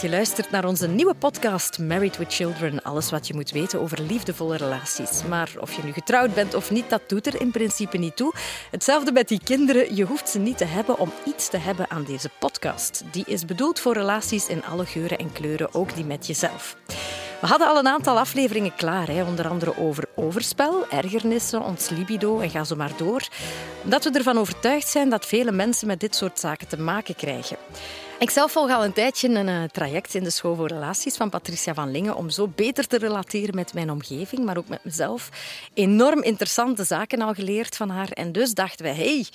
dat je luistert naar onze nieuwe podcast Married with Children. Alles wat je moet weten over liefdevolle relaties. Maar of je nu getrouwd bent of niet, dat doet er in principe niet toe. Hetzelfde met die kinderen. Je hoeft ze niet te hebben om iets te hebben aan deze podcast. Die is bedoeld voor relaties in alle geuren en kleuren, ook die met jezelf. We hadden al een aantal afleveringen klaar, hè? onder andere over overspel, ergernissen, ons libido en ga zo maar door. Omdat we ervan overtuigd zijn dat vele mensen met dit soort zaken te maken krijgen. Ik zelf volg al een tijdje een uh, traject in de school voor relaties van Patricia van Lingen om zo beter te relateren met mijn omgeving, maar ook met mezelf. Enorm interessante zaken al geleerd van haar. En dus dachten we, hey,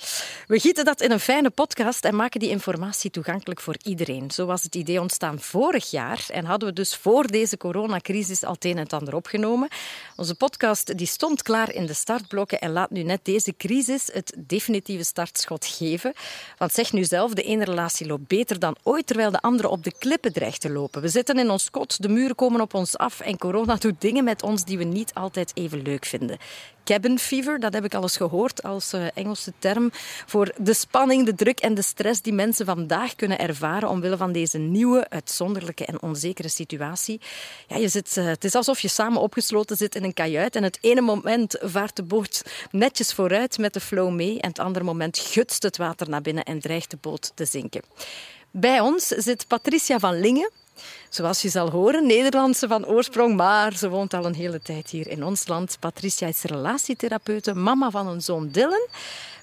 we gieten dat in een fijne podcast en maken die informatie toegankelijk voor iedereen. Zo was het idee ontstaan vorig jaar en hadden we dus voor deze coronacrisis al het een en het ander opgenomen. Onze podcast die stond klaar in de startblokken en laat nu net deze crisis het definitieve startschot geven. Want zeg nu zelf, de ene relatie loopt beter dan ooit, terwijl de andere op de klippen dreigt te lopen. We zitten in ons kot, de muren komen op ons af en corona doet dingen met ons die we niet altijd even leuk vinden. Cabin fever, dat heb ik al eens gehoord als uh, Engelse term voor de spanning, de druk en de stress die mensen vandaag kunnen ervaren omwille van deze nieuwe, uitzonderlijke en onzekere situatie. Ja, je zit, uh, het is alsof je samen opgesloten zit in een kajuit en het ene moment vaart de boot netjes vooruit met de flow mee en het andere moment gutst het water naar binnen en dreigt de boot te zinken. Bij ons zit Patricia van Lingen. Zoals je zal horen, Nederlandse van oorsprong, maar ze woont al een hele tijd hier in ons land. Patricia is relatietherapeute, mama van een zoon Dylan,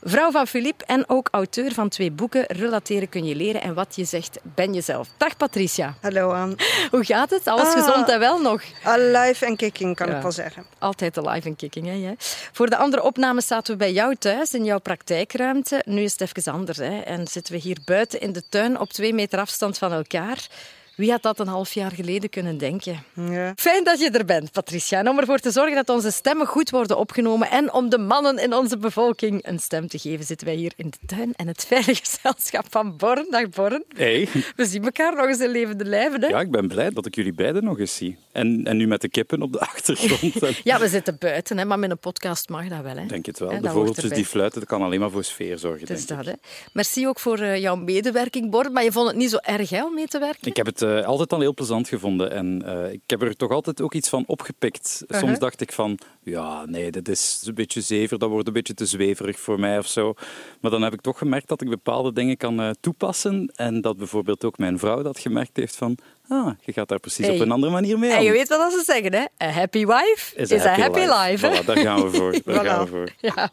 vrouw van Philippe en ook auteur van twee boeken Relateren kun je leren en wat je zegt ben jezelf. Dag Patricia. Hallo Anne. Hoe gaat het? Alles ah, gezond en wel nog? Alive en kicking kan ja, ik wel zeggen. Altijd alive en kicking. Hè, jij? Voor de andere opnames zaten we bij jou thuis in jouw praktijkruimte. Nu is het even anders hè? en zitten we hier buiten in de tuin op twee meter afstand van elkaar. Wie had dat een half jaar geleden kunnen denken? Ja. Fijn dat je er bent, Patricia. En om ervoor te zorgen dat onze stemmen goed worden opgenomen en om de mannen in onze bevolking een stem te geven, zitten wij hier in de tuin en het veilige gezelschap van Born. Dag Born. Hey. We zien elkaar nog eens in levende lijven. Hè? Ja, ik ben blij dat ik jullie beiden nog eens zie. En, en nu met de kippen op de achtergrond. ja, we zitten buiten, hè, maar met een podcast mag dat wel. Hè? Denk het wel. Hè, de vogeltjes die fluiten, dat kan alleen maar voor sfeer zorgen. Dus dat, hè. Merci ook voor uh, jouw medewerking, Born. Maar je vond het niet zo erg hè, om mee te werken? Ik heb het uh, altijd al heel plezant gevonden. En uh, ik heb er toch altijd ook iets van opgepikt. Soms Uh-huh. dacht ik van, ja, nee, dat is een beetje zever, dat wordt een beetje te zweverig voor mij of zo. Maar dan heb ik toch gemerkt dat ik bepaalde dingen kan uh, toepassen. En dat bijvoorbeeld ook mijn vrouw dat gemerkt heeft van, ah, je gaat daar precies Hey. op een andere manier mee En je weet wat ze zeggen, hè? A happy wife is, a happy, life. Voilà, daar gaan we voor. Daar Voilà. gaan we voor. Ja.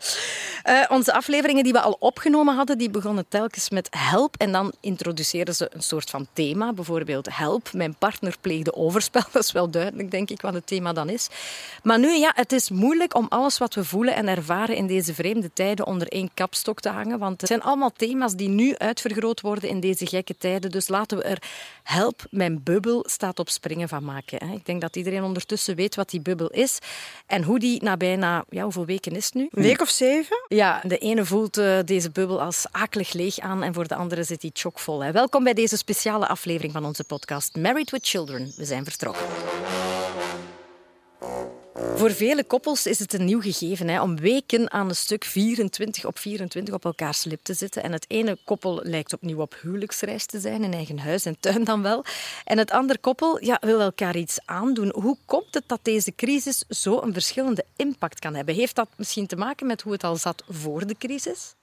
Eh, onze afleveringen die we al opgenomen hadden, die begonnen telkens met help. En dan introduceerden ze een soort van thema. Bijvoorbeeld help, mijn partner pleegde overspel. Dat is wel duidelijk, denk ik, wat het thema dan is. Maar nu, ja, het is moeilijk om alles wat we voelen en ervaren in deze vreemde tijden onder één kapstok te hangen. Want het zijn allemaal thema's die nu uitvergroot worden in deze gekke tijden. Dus laten we er help, mijn bubbel staat op springen van maken. hè. Ik denk dat iedereen ondertussen weet wat die bubbel is. En hoe die na bijna, ja, hoeveel weken is het nu? Een week of zeven? Ja, de ene voelt eh, deze bubbel als akelig leeg aan en voor de andere zit die chockvol. Hè. Welkom bij deze speciale aflevering van onze podcast Married with Children. We zijn vertrokken. Voor vele koppels is het een nieuw gegeven hè, om weken aan een stuk 24 op 24 op elkaars lip te zitten. En het ene koppel lijkt opnieuw op huwelijksreis te zijn, in eigen huis en tuin dan wel. En het andere koppel ja, wil elkaar iets aandoen. Hoe komt het dat deze crisis zo een verschillende impact kan hebben? Heeft dat misschien te maken met hoe het al zat voor de crisis?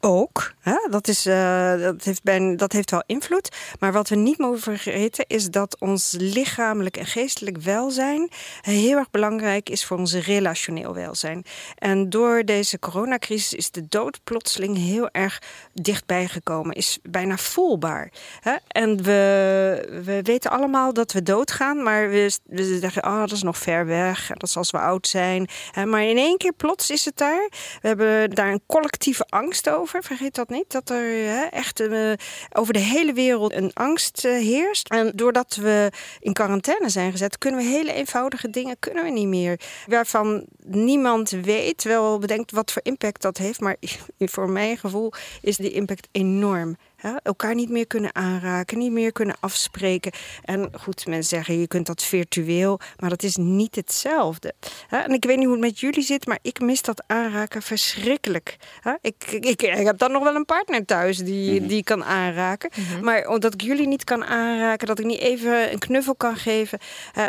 Ook. Hè? Dat, is, uh, dat, heeft bij, dat heeft wel invloed. Maar wat we niet mogen vergeten is dat ons lichamelijk en geestelijk welzijn heel erg belangrijk is voor ons relationeel welzijn. En door deze coronacrisis is de dood plotseling heel erg dichtbij gekomen. Is bijna voelbaar. Hè? En we, we weten allemaal dat we doodgaan, maar we, we zeggen, oh, dat is nog ver weg. Dat is als we oud zijn. Maar in één keer plots is het daar. We hebben daar een collectieve angst over. Vergeet dat niet. Dat er hè, echt uh, over de hele wereld een angst uh, heerst. En doordat we in quarantaine zijn gezet, kunnen we hele eenvoudige dingen kunnen we niet meer. Waarvan niemand weet, wel bedenkt wat voor impact dat heeft. Maar voor mijn gevoel is die impact enorm. Ja, elkaar niet meer kunnen aanraken, niet meer kunnen afspreken. En goed, mensen zeggen je kunt dat virtueel, maar dat is niet hetzelfde. Ja, en ik weet niet hoe het met jullie zit, maar ik mis dat aanraken verschrikkelijk. Ja, ik, ik, ik, heb dan nog wel een partner thuis die, die kan aanraken. Maar omdat ik jullie niet kan aanraken, dat ik niet even een knuffel kan geven,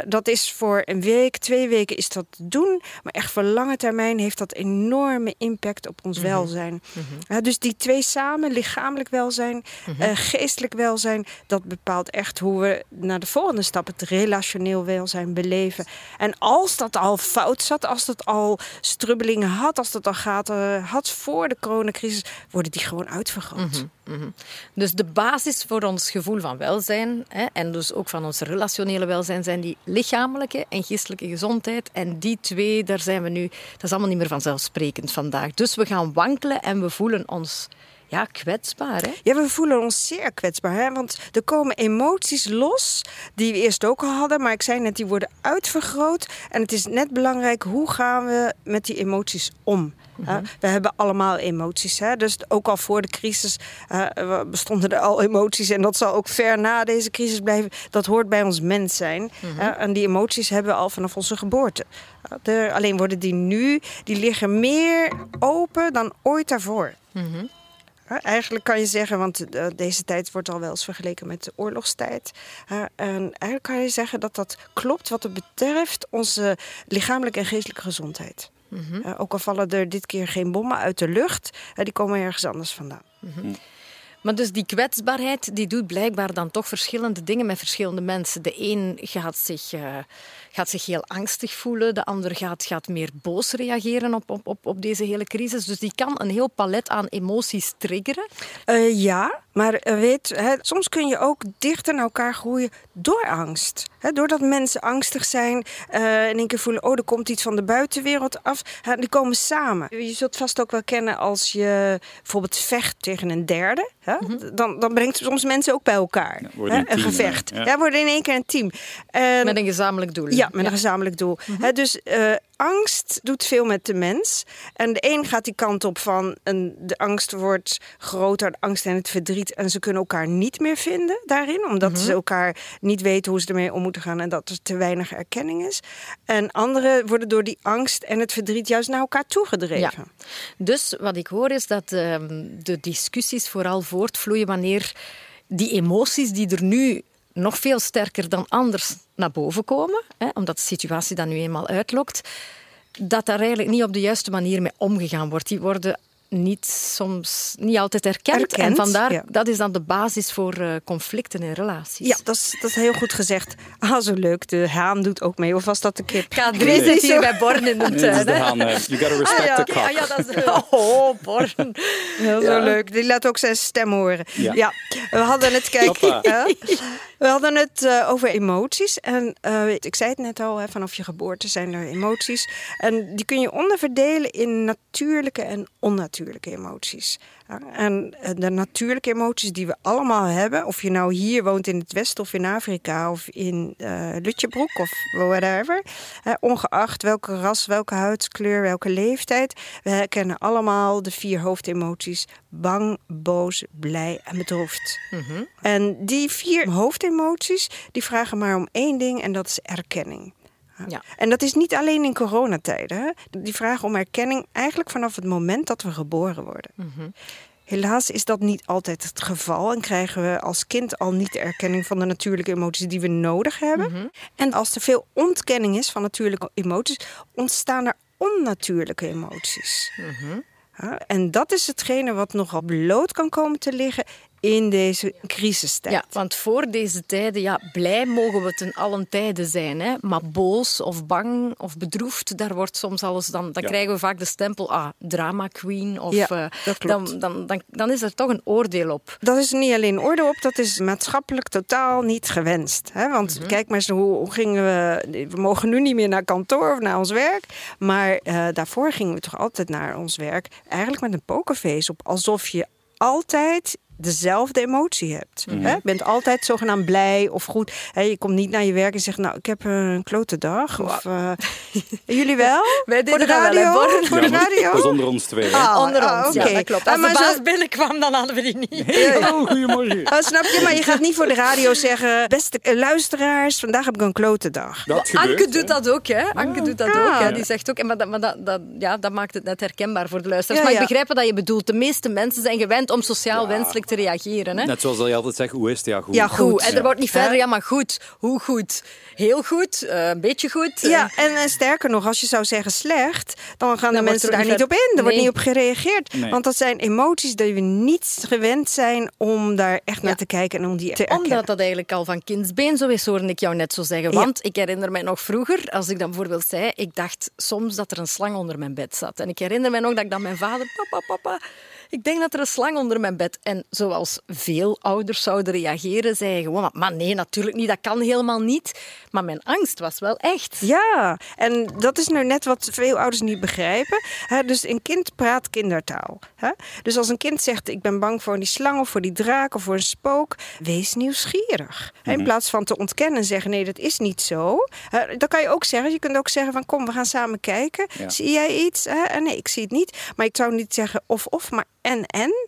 dat is voor een week, twee weken is dat te doen. Maar echt voor lange termijn heeft dat enorme impact op ons welzijn. Ja, dus die twee samen, lichamelijk welzijn uh, geestelijk welzijn, dat bepaalt echt hoe we naar de volgende stap, het relationeel welzijn, beleven. En als dat al fout zat, als dat al strubbelingen had, als dat al gaat uh, had voor de coronacrisis, worden die gewoon uitvergroot. Mhm, mhm. Dus de basis voor ons gevoel van welzijn hè, en dus ook van ons relationele welzijn zijn die lichamelijke en geestelijke gezondheid. En die twee, daar zijn we nu, dat is allemaal niet meer vanzelfsprekend vandaag. Dus we gaan wankelen en we voelen ons ja, kwetsbaar. Hè? Ja, we voelen ons zeer kwetsbaar. Hè? Want er komen emoties los die we eerst ook al hadden. Maar ik zei net, die worden uitvergroot. En het is net belangrijk, hoe gaan we met die emoties om? Mhm. we hebben allemaal emoties. Hè? Dus ook al voor de crisis uh, bestonden er al emoties. En dat zal ook ver na deze crisis blijven. Dat hoort bij ons mens zijn. Mhm. en die emoties hebben we al vanaf onze geboorte. alleen worden die nu, die liggen meer open dan ooit daarvoor. Mhm. Eigenlijk kan je zeggen, want eh, deze tijd wordt al wel eens vergeleken met de oorlogstijd. En eigenlijk kan je zeggen dat dat klopt wat het betreft onze lichamelijke en geestelijke gezondheid. Mhm. Ook al vallen er dit keer geen bommen uit de lucht, die komen ergens anders vandaan. Mhm. Maar dus die kwetsbaarheid die doet blijkbaar dan toch verschillende dingen met verschillende mensen. De een gaat zich, uh, gaat zich heel angstig voelen, de ander gaat, gaat meer boos reageren op, op, op, op deze hele crisis. Dus die kan een heel palet aan emoties triggeren. Uh, ja, maar eh, weet, hè, soms kun je ook dichter naar elkaar groeien door angst. Hè, doordat mensen angstig zijn uh, in één keer voelen, oh, er komt iets van de buitenwereld af. Hè, die komen samen. Je zult vast ook wel kennen als je bijvoorbeeld vecht tegen een derde. Hè, mhm. dan, dan brengt soms mensen ook bij elkaar. hè, een, een, gevecht. Ja. ja. worden in één keer een team. met een gezamenlijk doel. Ja, met een gezamenlijk doel. Hè, dus uh, angst doet veel met de mens. En de een gaat die kant op van een, de angst wordt groter, de angst en het verdriet. En ze kunnen elkaar niet meer vinden daarin, omdat mhm. ze elkaar niet weten hoe ze ermee om moeten gaan en dat er te weinig erkenning is. En anderen worden door die angst en het verdriet juist naar elkaar toegedreven. Ja. Dus wat ik hoor is dat uh, de discussies vooral voortvloeien wanneer die emoties die er nu nog veel sterker dan anders naar boven komen, hè, omdat de situatie dat nu eenmaal uitlokt, dat daar eigenlijk niet op de juiste manier mee omgegaan wordt. Die worden niet soms niet altijd erkend. en vandaar, dat is dan de basis voor uh, conflicten in relaties. Ja, dat is, dat is heel goed gezegd. Ah, zo leuk. De haan doet ook mee. Of was dat de kip? Ga drie zit hier bij Born in de tuin. de haan. You gotta respect ah, ja. the cock. Ah, ja, dat is, oh, Born. Heel zo leuk. Die laat ook zijn stem horen. Ja, we hadden het, kijk, we hadden het uh, over emoties. En uh, ik zei het net al, hè, vanaf je geboorte zijn er emoties. En die kun je onderverdelen in natuurlijke en onnatuurlijke natuurlijke emoties. En eh, de natuurlijke emoties die we allemaal hebben, of je nou hier woont in het Westen of in Afrika of in uh, Lutjebroek of whatever, ongeacht welke ras, welke huidskleur, welke leeftijd, we kennen allemaal de vier hoofdemoties: bang, boos, blij en bedroefd. Mhm. En die vier hoofdemoties die vragen maar om één ding en dat is erkenning. Ja. En dat is niet alleen in coronatijden. Die vragen om erkenning eigenlijk vanaf het moment dat we geboren worden. Mhm. Helaas is dat niet altijd het geval en krijgen we als kind al niet de erkenning van de natuurlijke emoties die we nodig hebben. Mhm. En als er veel ontkenning is van natuurlijke emoties, ontstaan er onnatuurlijke emoties. Mhm. en dat is hetgene wat nogal bloot kan komen te liggen in deze crisistijd. Ja, want voor deze tijden, ja, blij mogen we ten allen tijden zijn. Hè? Maar boos of bang of bedroefd, daar wordt soms alles... Dan, dan krijgen we vaak de stempel, ah, drama queen. Of, ja, uh, dan, dan, dan, dan is er toch een oordeel op. Dat is niet alleen een oordeel op, dat is maatschappelijk totaal niet gewenst. Hè? Want mhm. kijk maar eens, hoe, hoe, gingen we... We mogen nu niet meer naar kantoor of naar ons werk. Maar uh, daarvoor gingen we toch altijd naar ons werk. Eigenlijk met een pokerface op. Alsof je altijd dezelfde emotie hebt. Hè? Je bent altijd zogenaamd blij of goed. Hè, je komt niet naar je werk en zegt, nou, ik heb een klote dag. Of, uh, jullie wel? Wij Voor de wel, radio? Voor de Ja, radio? Dat is onder ons twee. hè. Ah, Onder ah, ons, oké. ja, dat klopt. Ah, Als de maar baas zo- binnenkwam, dan hadden we die niet. Oh, goedemorgen. Ah, snap je? Maar je gaat niet voor de radio zeggen... beste eh, luisteraars, vandaag heb ik een klote dag. Dat gebeurt, Anke hè. doet dat ook, hè? Anke doet dat Ah. ook. Hè? Die zegt ook, en maar, dat, maar dat, dat, ja, dat maakt het net herkenbaar voor de luisteraars. Ja, maar ik begrijp wat je bedoelt. De meeste mensen zijn gewend om sociaal wenselijk te reageren. Hè? Net zoals dat je altijd zegt, hoe is het? Ja, goed. Ja, Goed. goed. En er wordt niet verder, Ja. maar goed. Hoe goed? Heel goed? eh, een beetje goed? Ja, en, eh, sterker nog, als je zou zeggen slecht, dan gaan de mensen er daar niet niet op in. Er wordt niet op gereageerd. Nee. Want dat zijn emoties die we niet gewend zijn om daar echt naar te kijken en om die te erkennen. Omdat dat eigenlijk al van kindsbeen zo is, hoorde ik jou net zo zeggen. Ja. Want ik herinner mij nog vroeger, als ik dan bijvoorbeeld zei, ik dacht soms dat er een slang onder mijn bed zat. En ik herinner mij nog dat ik dan mijn vader, papa, papa, ik denk dat er een slang onder mijn bed. En zoals veel ouders zouden reageren, zei je gewoon, maar nee, natuurlijk niet, dat kan helemaal niet. Maar mijn angst was wel echt. Ja, en dat is nou net wat veel ouders niet begrijpen. Hè, dus een kind praat kindertaal. Hè? Dus als een kind zegt: Ik ben bang voor die slang of voor die draak of voor een spook, wees nieuwsgierig. In plaats van te ontkennen en zeggen: Nee, dat is niet zo. Hè, dan kan je ook zeggen: Je kunt ook zeggen: van, Kom, we gaan samen kijken. Ja. Zie jij iets? Hè? En nee, ik zie het niet. Maar ik zou niet zeggen of of, maar en en.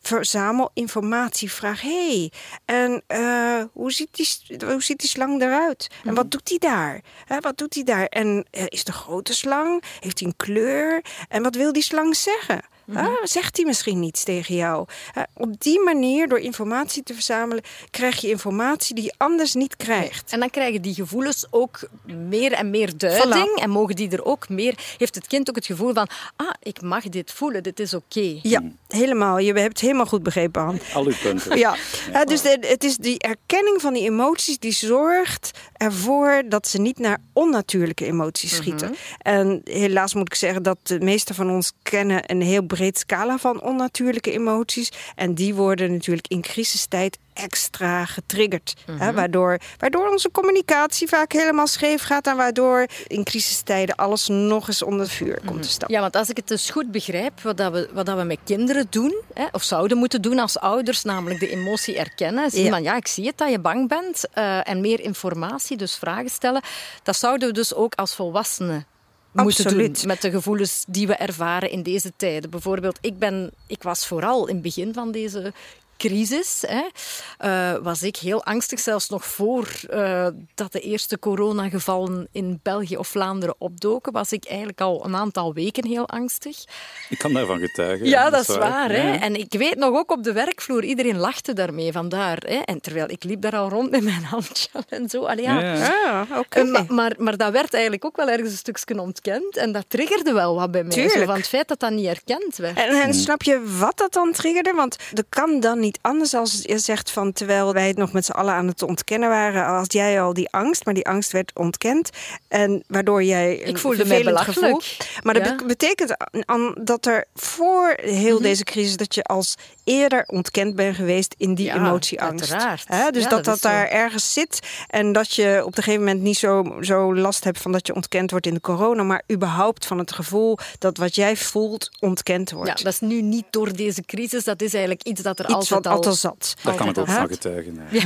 Verzamel informatie. Vraag: hey, en eh, hoe, ziet die, hoe ziet die slang eruit? En wat doet hij daar? Hè, wat doet hij daar? En eh, is een grote slang? Heeft hij een kleur? En wat wil die slang zeggen? Hè, zegt hij misschien niets tegen jou? Hè, op die manier, door informatie te verzamelen, krijg je informatie die je anders niet krijgt. En dan krijgen die gevoelens ook meer en meer duiding. En mogen die er ook meer... Heeft het kind ook het gevoel van... Ah, ik mag dit voelen, dit is oké. Ja, helemaal. Je hebt het helemaal goed begrepen, Han. Al uw punten. Ja, Hè, dus de- het is die erkenning van die emoties die zorgt ervoor dat ze niet naar onnatuurlijke emoties schieten. En helaas moet ik zeggen dat de meeste van ons kennen een heel breed scala van onnatuurlijke emoties. En die worden natuurlijk in crisistijd extra getriggerd. Hè, waardoor, waardoor onze communicatie vaak helemaal scheef gaat en waardoor in crisistijden alles nog eens onder vuur komt te staan. Ja, want als ik het dus goed begrijp, wat, dat we, wat dat we met kinderen doen, hè, of zouden moeten doen als ouders, namelijk de emotie erkennen. Zien Ja. van, ja, ik zie het dat je bang bent. eh, en meer informatie, dus vragen stellen. Dat zouden we dus ook als volwassenen moeten Absoluut. doen met de gevoelens die we ervaren in deze tijden. Bijvoorbeeld, ik, ben, ik was vooral in het begin van deze crisis, hè, eh, was ik heel angstig, zelfs nog voor eh, dat de eerste coronagevallen in België of Vlaanderen opdoken, was ik eigenlijk al een aantal weken heel angstig. Ik kan daarvan getuigen. Ja, dat is waar. Hè. ja. En ik weet nog ook op de werkvloer, iedereen lachte daarmee, vandaar. Hè. En terwijl ik liep daar al rond met mijn handje en zo. Allee, ja. Ja, ja. Ah, oké. Eh, maar, maar, maar dat werd eigenlijk ook wel ergens een stukje ontkend. En dat triggerde wel wat bij mij. Zo Tuurlijk. van het feit dat dat niet erkend werd. En, en snap je wat dat dan triggerde? Want dat kan dan niet anders als je zegt van terwijl wij het nog met z'n allen aan het ontkennen waren, als jij al die angst, maar die angst werd ontkend en waardoor jij Ik voelde vervelend belachelijk. gevoel. Maar dat Ja. betekent dat er voor heel Mhm. deze crisis dat je als eerder ontkend bent geweest in die Ja, emotieangst. uiteraard. Hè? Dus Ja, dat dat dat, is zo. daar ergens zit en dat je op een gegeven moment niet zo, zo last hebt van dat je ontkend wordt in de corona, maar überhaupt van het gevoel dat wat jij voelt ontkend wordt. Ja, dat is nu niet door deze crisis. Dat is eigenlijk iets dat er Iets altijd wat al... altijd zat. Daar kan ik ook van getuigen. hè.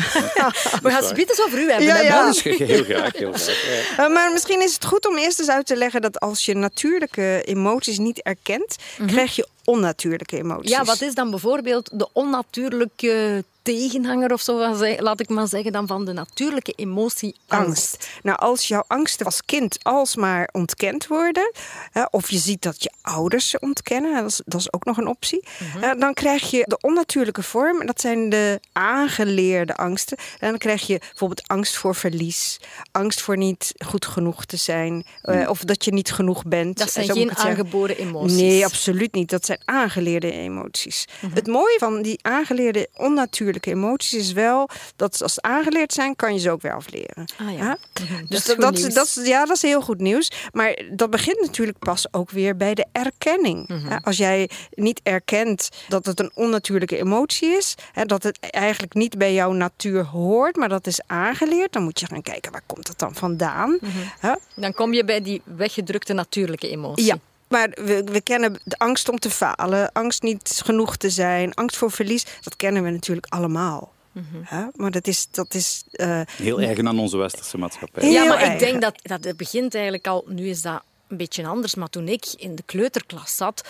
We gaan het eens over u hebben. Ja, ja. Bas? Dat is heel graag, heel graag. Ja. Uh, maar misschien is het goed om eerst eens uit te leggen dat als je natuurlijke emoties niet erkent, krijg je onnatuurlijke emoties. Ja, wat is dan bijvoorbeeld de onnatuurlijke tegenhanger of zo, laat ik maar zeggen, dan van de natuurlijke emotie angst? angst. Nou, als jouw angsten als kind alsmaar ontkend worden, hè, of je ziet dat je ouders ze ontkennen, dat is, dat is ook nog een optie, hè, dan krijg je de onnatuurlijke vorm, en dat zijn de aangeleerde angsten. En dan krijg je bijvoorbeeld angst voor verlies, angst voor niet goed genoeg te zijn, eh, of dat je niet genoeg bent. Dat zijn geen aangeboren emoties. Nee, absoluut niet. Dat zijn aangeleerde emoties. Het mooie van die aangeleerde onnatuurlijke emoties is wel dat als ze aangeleerd zijn, kan je ze ook weer afleren. Ah, ja. Ja? Dat Dus is dat, dat, dat, is- ja, dat is heel goed nieuws. Maar dat begint natuurlijk pas ook weer bij de erkenning. Mhm. Als jij niet erkent dat het een onnatuurlijke emotie is, hè, dat het eigenlijk niet bij jouw natuur hoort, maar dat is aangeleerd, dan moet je gaan kijken waar komt dat dan vandaan. Mhm. Dan kom je bij die weggedrukte natuurlijke emotie. Ja. Maar we, we kennen de angst om te falen, angst niet genoeg te zijn, angst voor verlies. Dat kennen we natuurlijk allemaal. Hè? Maar dat is. Dat is eh, Heel eigen aan onze westerse maatschappij. Heel ja, maar ik denk dat, dat het begint eigenlijk al... Nu is dat een beetje anders, maar toen ik in de kleuterklas zat...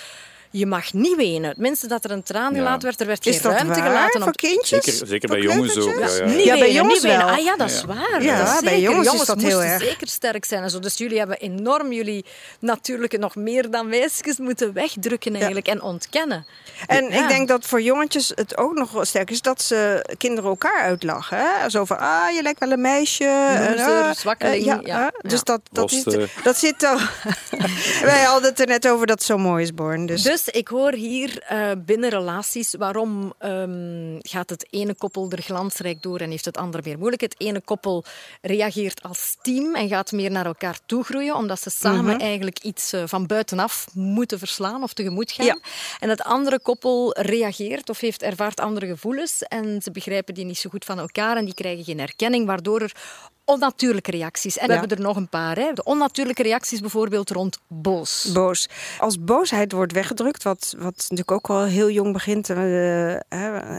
Je mag niet wenen. Het minste dat er een traan Ja. gelaten werd, er werd is geen dat ruimte waar gelaten voor kindjes? Zeker, zeker Voor bij jongens ook. Ja, ja, ja. Niet Ja, bij wenen, jongens niet wenen. wel. Ah ja, dat is Ja. waar. Ja, dat is bij jongens is dat heel moesten erg. zeker sterk zijn. En zo. Dus jullie hebben enorm jullie natuurlijke nog meer dan meisjes moeten wegdrukken eigenlijk en ontkennen. En Ja. ik denk dat voor jongetjes het ook nog wel sterk is dat ze kinderen elkaar uitlachen. Hè? Zo van, ah, je lijkt wel een meisje. En, Loser, ah, zwakkeling, eh, ja, ja. hè? Dus Ja. dat, dat, is, Roste. dat zit al. Wij hadden het er net over dat het zo mooi is, Born. Dus, Dus ik hoor hier eh, binnen relaties waarom ehm, gaat het ene koppel er glansrijk door en heeft het andere meer moeilijk. Het ene koppel reageert als team en gaat meer naar elkaar toe groeien, omdat ze samen Mhm. eigenlijk iets eh, van buitenaf moeten verslaan of tegemoet gaan. Ja. En het andere koppel reageert of heeft ervaart andere gevoelens en ze begrijpen die niet zo goed van elkaar en die krijgen geen erkenning, waardoor er onnatuurlijke reacties. En we hebben er nog een paar. Hè. De onnatuurlijke reacties bijvoorbeeld rond boos. boos. Als boosheid wordt weggedrukt, wat, wat natuurlijk ook al heel jong begint, eh,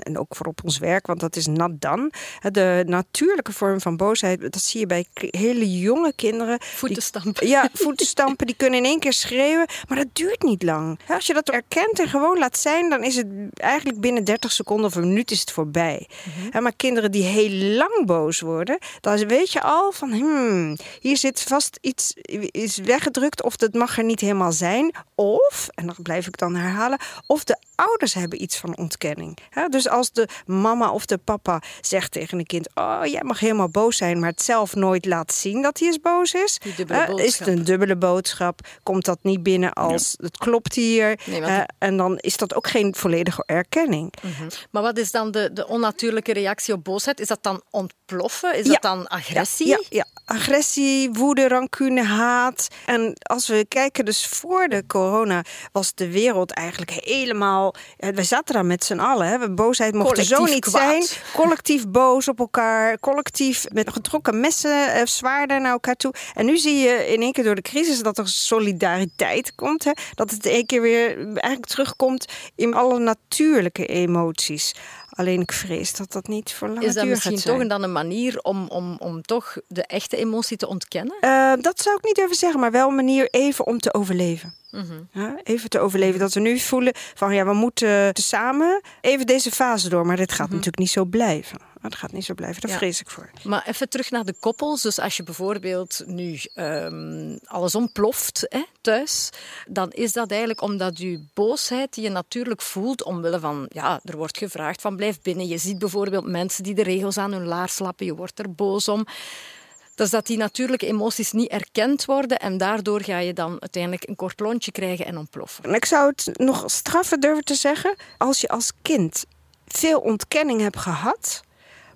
en ook voor op ons werk, want dat is nat dan. De natuurlijke vorm van boosheid, dat zie je bij hele jonge kinderen. Voeten Die- stampen. Ja, voeten stampen, die kunnen in één keer schreeuwen, maar dat duurt niet lang. Als je dat erkent en gewoon laat zijn, dan is het eigenlijk binnen 30 seconden of een minuut is het voorbij. Hè, Maar kinderen die heel lang boos worden, dan weet je al van, hmm, hier zit vast iets is weggedrukt of dat mag er niet helemaal zijn. Of, en dat blijf ik dan herhalen, of de ouders hebben iets van ontkenning. Dus als de mama of de papa zegt tegen een kind, oh, jij mag helemaal boos zijn, maar het zelf nooit laat zien dat hij eens boos is, is het een dubbele boodschap. Komt dat niet binnen als het klopt hier? Nee, want en dan is dat ook geen volledige erkenning. Maar wat is dan de, de onnatuurlijke reactie op boosheid? Is dat dan ontploffen? Is Ja. dat dan agressie? Ja, ja, agressie, woede, rancune, haat. En als we kijken, dus voor de corona was de wereld eigenlijk helemaal. ja, We zaten daar met z'n allen. Hè. We- Boosheid mocht er zo niet kwaad. zijn. Collectief boos op elkaar. Collectief met getrokken messen, eh, zwaarden naar elkaar toe. En nu zie je in één keer door de crisis dat er solidariteit komt. Hè. Dat het één keer weer eigenlijk terugkomt in alle natuurlijke emoties. Alleen ik vrees dat dat niet voor lange Is dat duur misschien toch dan een manier om, om, om toch de echte emotie te ontkennen? Eh, dat zou ik niet durven zeggen, maar wel een manier even om te overleven. Mhm. Ja, even te overleven. Dat we nu voelen van ja, we moeten samen even deze fase door. Maar dit gaat natuurlijk niet zo blijven. Dat gaat niet zo blijven, daar Ja. vrees ik voor. Maar even terug naar de koppels. Dus als je bijvoorbeeld nu ehm, alles ontploft hè, thuis, dan is dat eigenlijk omdat je boosheid die je natuurlijk voelt omwille van, ja, er wordt gevraagd van blijf binnen. Je ziet bijvoorbeeld mensen die de regels aan hun laars lappen, je wordt er boos om. Dus dat die natuurlijke emoties niet erkend worden en daardoor ga je dan uiteindelijk een kort lontje krijgen en ontploffen. En ik zou het nog straffer durven te zeggen. Als je als kind veel ontkenning hebt gehad,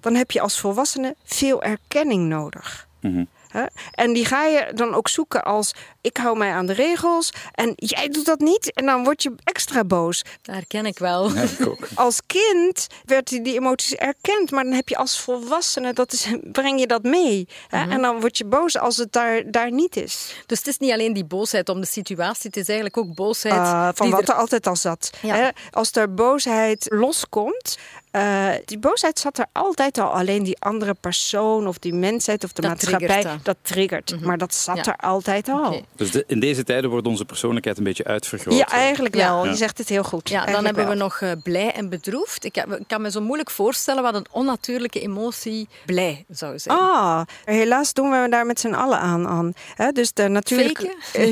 dan heb je als volwassene veel erkenning nodig. Mhm. Hè? En die ga je dan ook zoeken als ik hou mij aan de regels en jij doet dat niet. En dan word je extra boos. Dat herken ik wel. Ja, ik ook. Als kind werd die die emoties erkend, maar dan heb je als volwassene, dat is, breng je dat mee. Hè? En dan word je boos als het daar, daar niet is. Dus het is niet alleen die boosheid om de situatie, het is eigenlijk ook boosheid Uh, van die wat er- er altijd al zat. Ja. Als er boosheid loskomt, eh, die boosheid zat er altijd al. Alleen die andere persoon of die mensheid of de Dat maatschappij, triggert dat. triggert. Maar dat zat Ja. er altijd al. Dus de- in deze tijden wordt onze persoonlijkheid een beetje uitvergroot. Ja, eigenlijk Ja. wel. Ja. Je zegt het heel goed. Ja, dan hebben we nog eh, blij en bedroefd. Ik, heb- ik kan me zo moeilijk voorstellen wat een onnatuurlijke emotie blij zou zijn. Ah, helaas doen we daar met z'n allen aan. aan. Hè, dus de natuurlijke...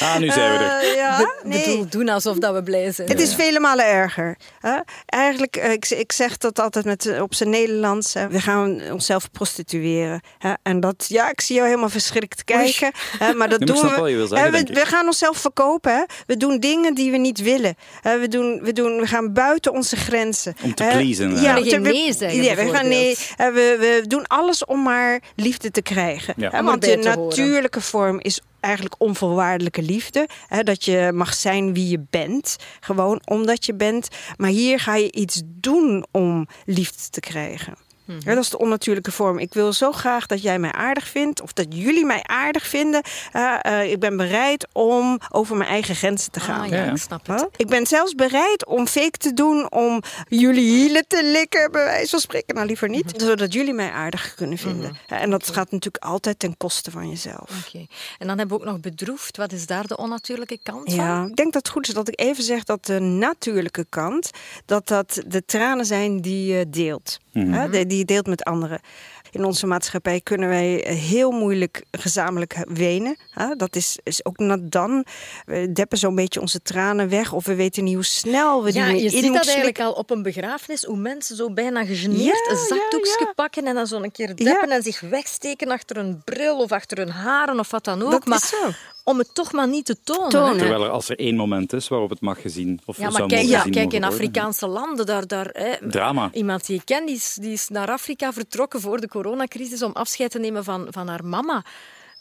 Ah, nu zijn we er. Eh, ja, Be- nee. bedoel, doen alsof dat we blij zijn. Het is vele malen erger. Hè? Eigenlijk, eh, ik, ik zeg dat altijd met, eh, op zijn Nederlands. hè. We gaan onszelf prostitueren. Hè? En dat, ja, ik zie jou helemaal verschrikt kijken. Hè? Maar dat doen we. zeggen, we, gaan onszelf verkopen. Hè? We doen dingen die we niet willen. Hè? We, doen, we, doen, we gaan buiten onze grenzen. Om te Hè? pleasen. Ja, We gaan te- nee zeggen, Ja, we, gaan nee, we, we doen alles om maar liefde te krijgen. Ja. Hè? Om Want de natuurlijke vorm is eigenlijk onvoorwaardelijke liefde. Hè? Dat je mag zijn wie je bent. Gewoon omdat je bent. Maar hier ga je iets doen om liefde te krijgen. Ja, dat is de onnatuurlijke vorm. Ik wil zo graag dat jij mij aardig vindt, of dat jullie mij aardig vinden. Uh, uh, ik ben bereid om over mijn eigen grenzen te gaan. Ah, ja, ik snap het. Ik ben zelfs bereid om fake te doen, om jullie hielen te likken, bij wijze van spreken. Nou, liever niet, zodat jullie mij aardig kunnen vinden. En dat gaat natuurlijk altijd ten koste van jezelf. Oké. En dan hebben we ook nog bedroefd. Wat is daar de onnatuurlijke kant van? Ja, ik denk dat het goed is dat ik even zeg dat de natuurlijke kant, dat dat de tranen zijn die je deelt. Hè, die die je deelt met anderen. In onze maatschappij kunnen wij heel moeilijk gezamenlijk wenen. Hè? Dat is, is ook net dan. We deppen zo'n beetje onze tranen weg. Of we weten niet hoe snel we die Ja, weer je in ziet moeten dat eigenlijk al op een begrafenis, hoe mensen zo bijna gegeneerd Ja, een zakdoekje ja, ja. pakken en dan zo een keer deppen en zich wegsteken achter een bril of achter hun haren of wat dan ook. Dat maar is zo. Om het toch maar niet te tonen. Terwijl er als er één moment is waarop het mag gezien of Ja, maar zou kijk, mogen ja, gezien kijk in worden. Afrikaanse landen, daar, daar, hè, Drama. iemand die ik ken, die is, die is naar Afrika vertrokken voor de coronacrisis om afscheid te nemen van, van haar mama.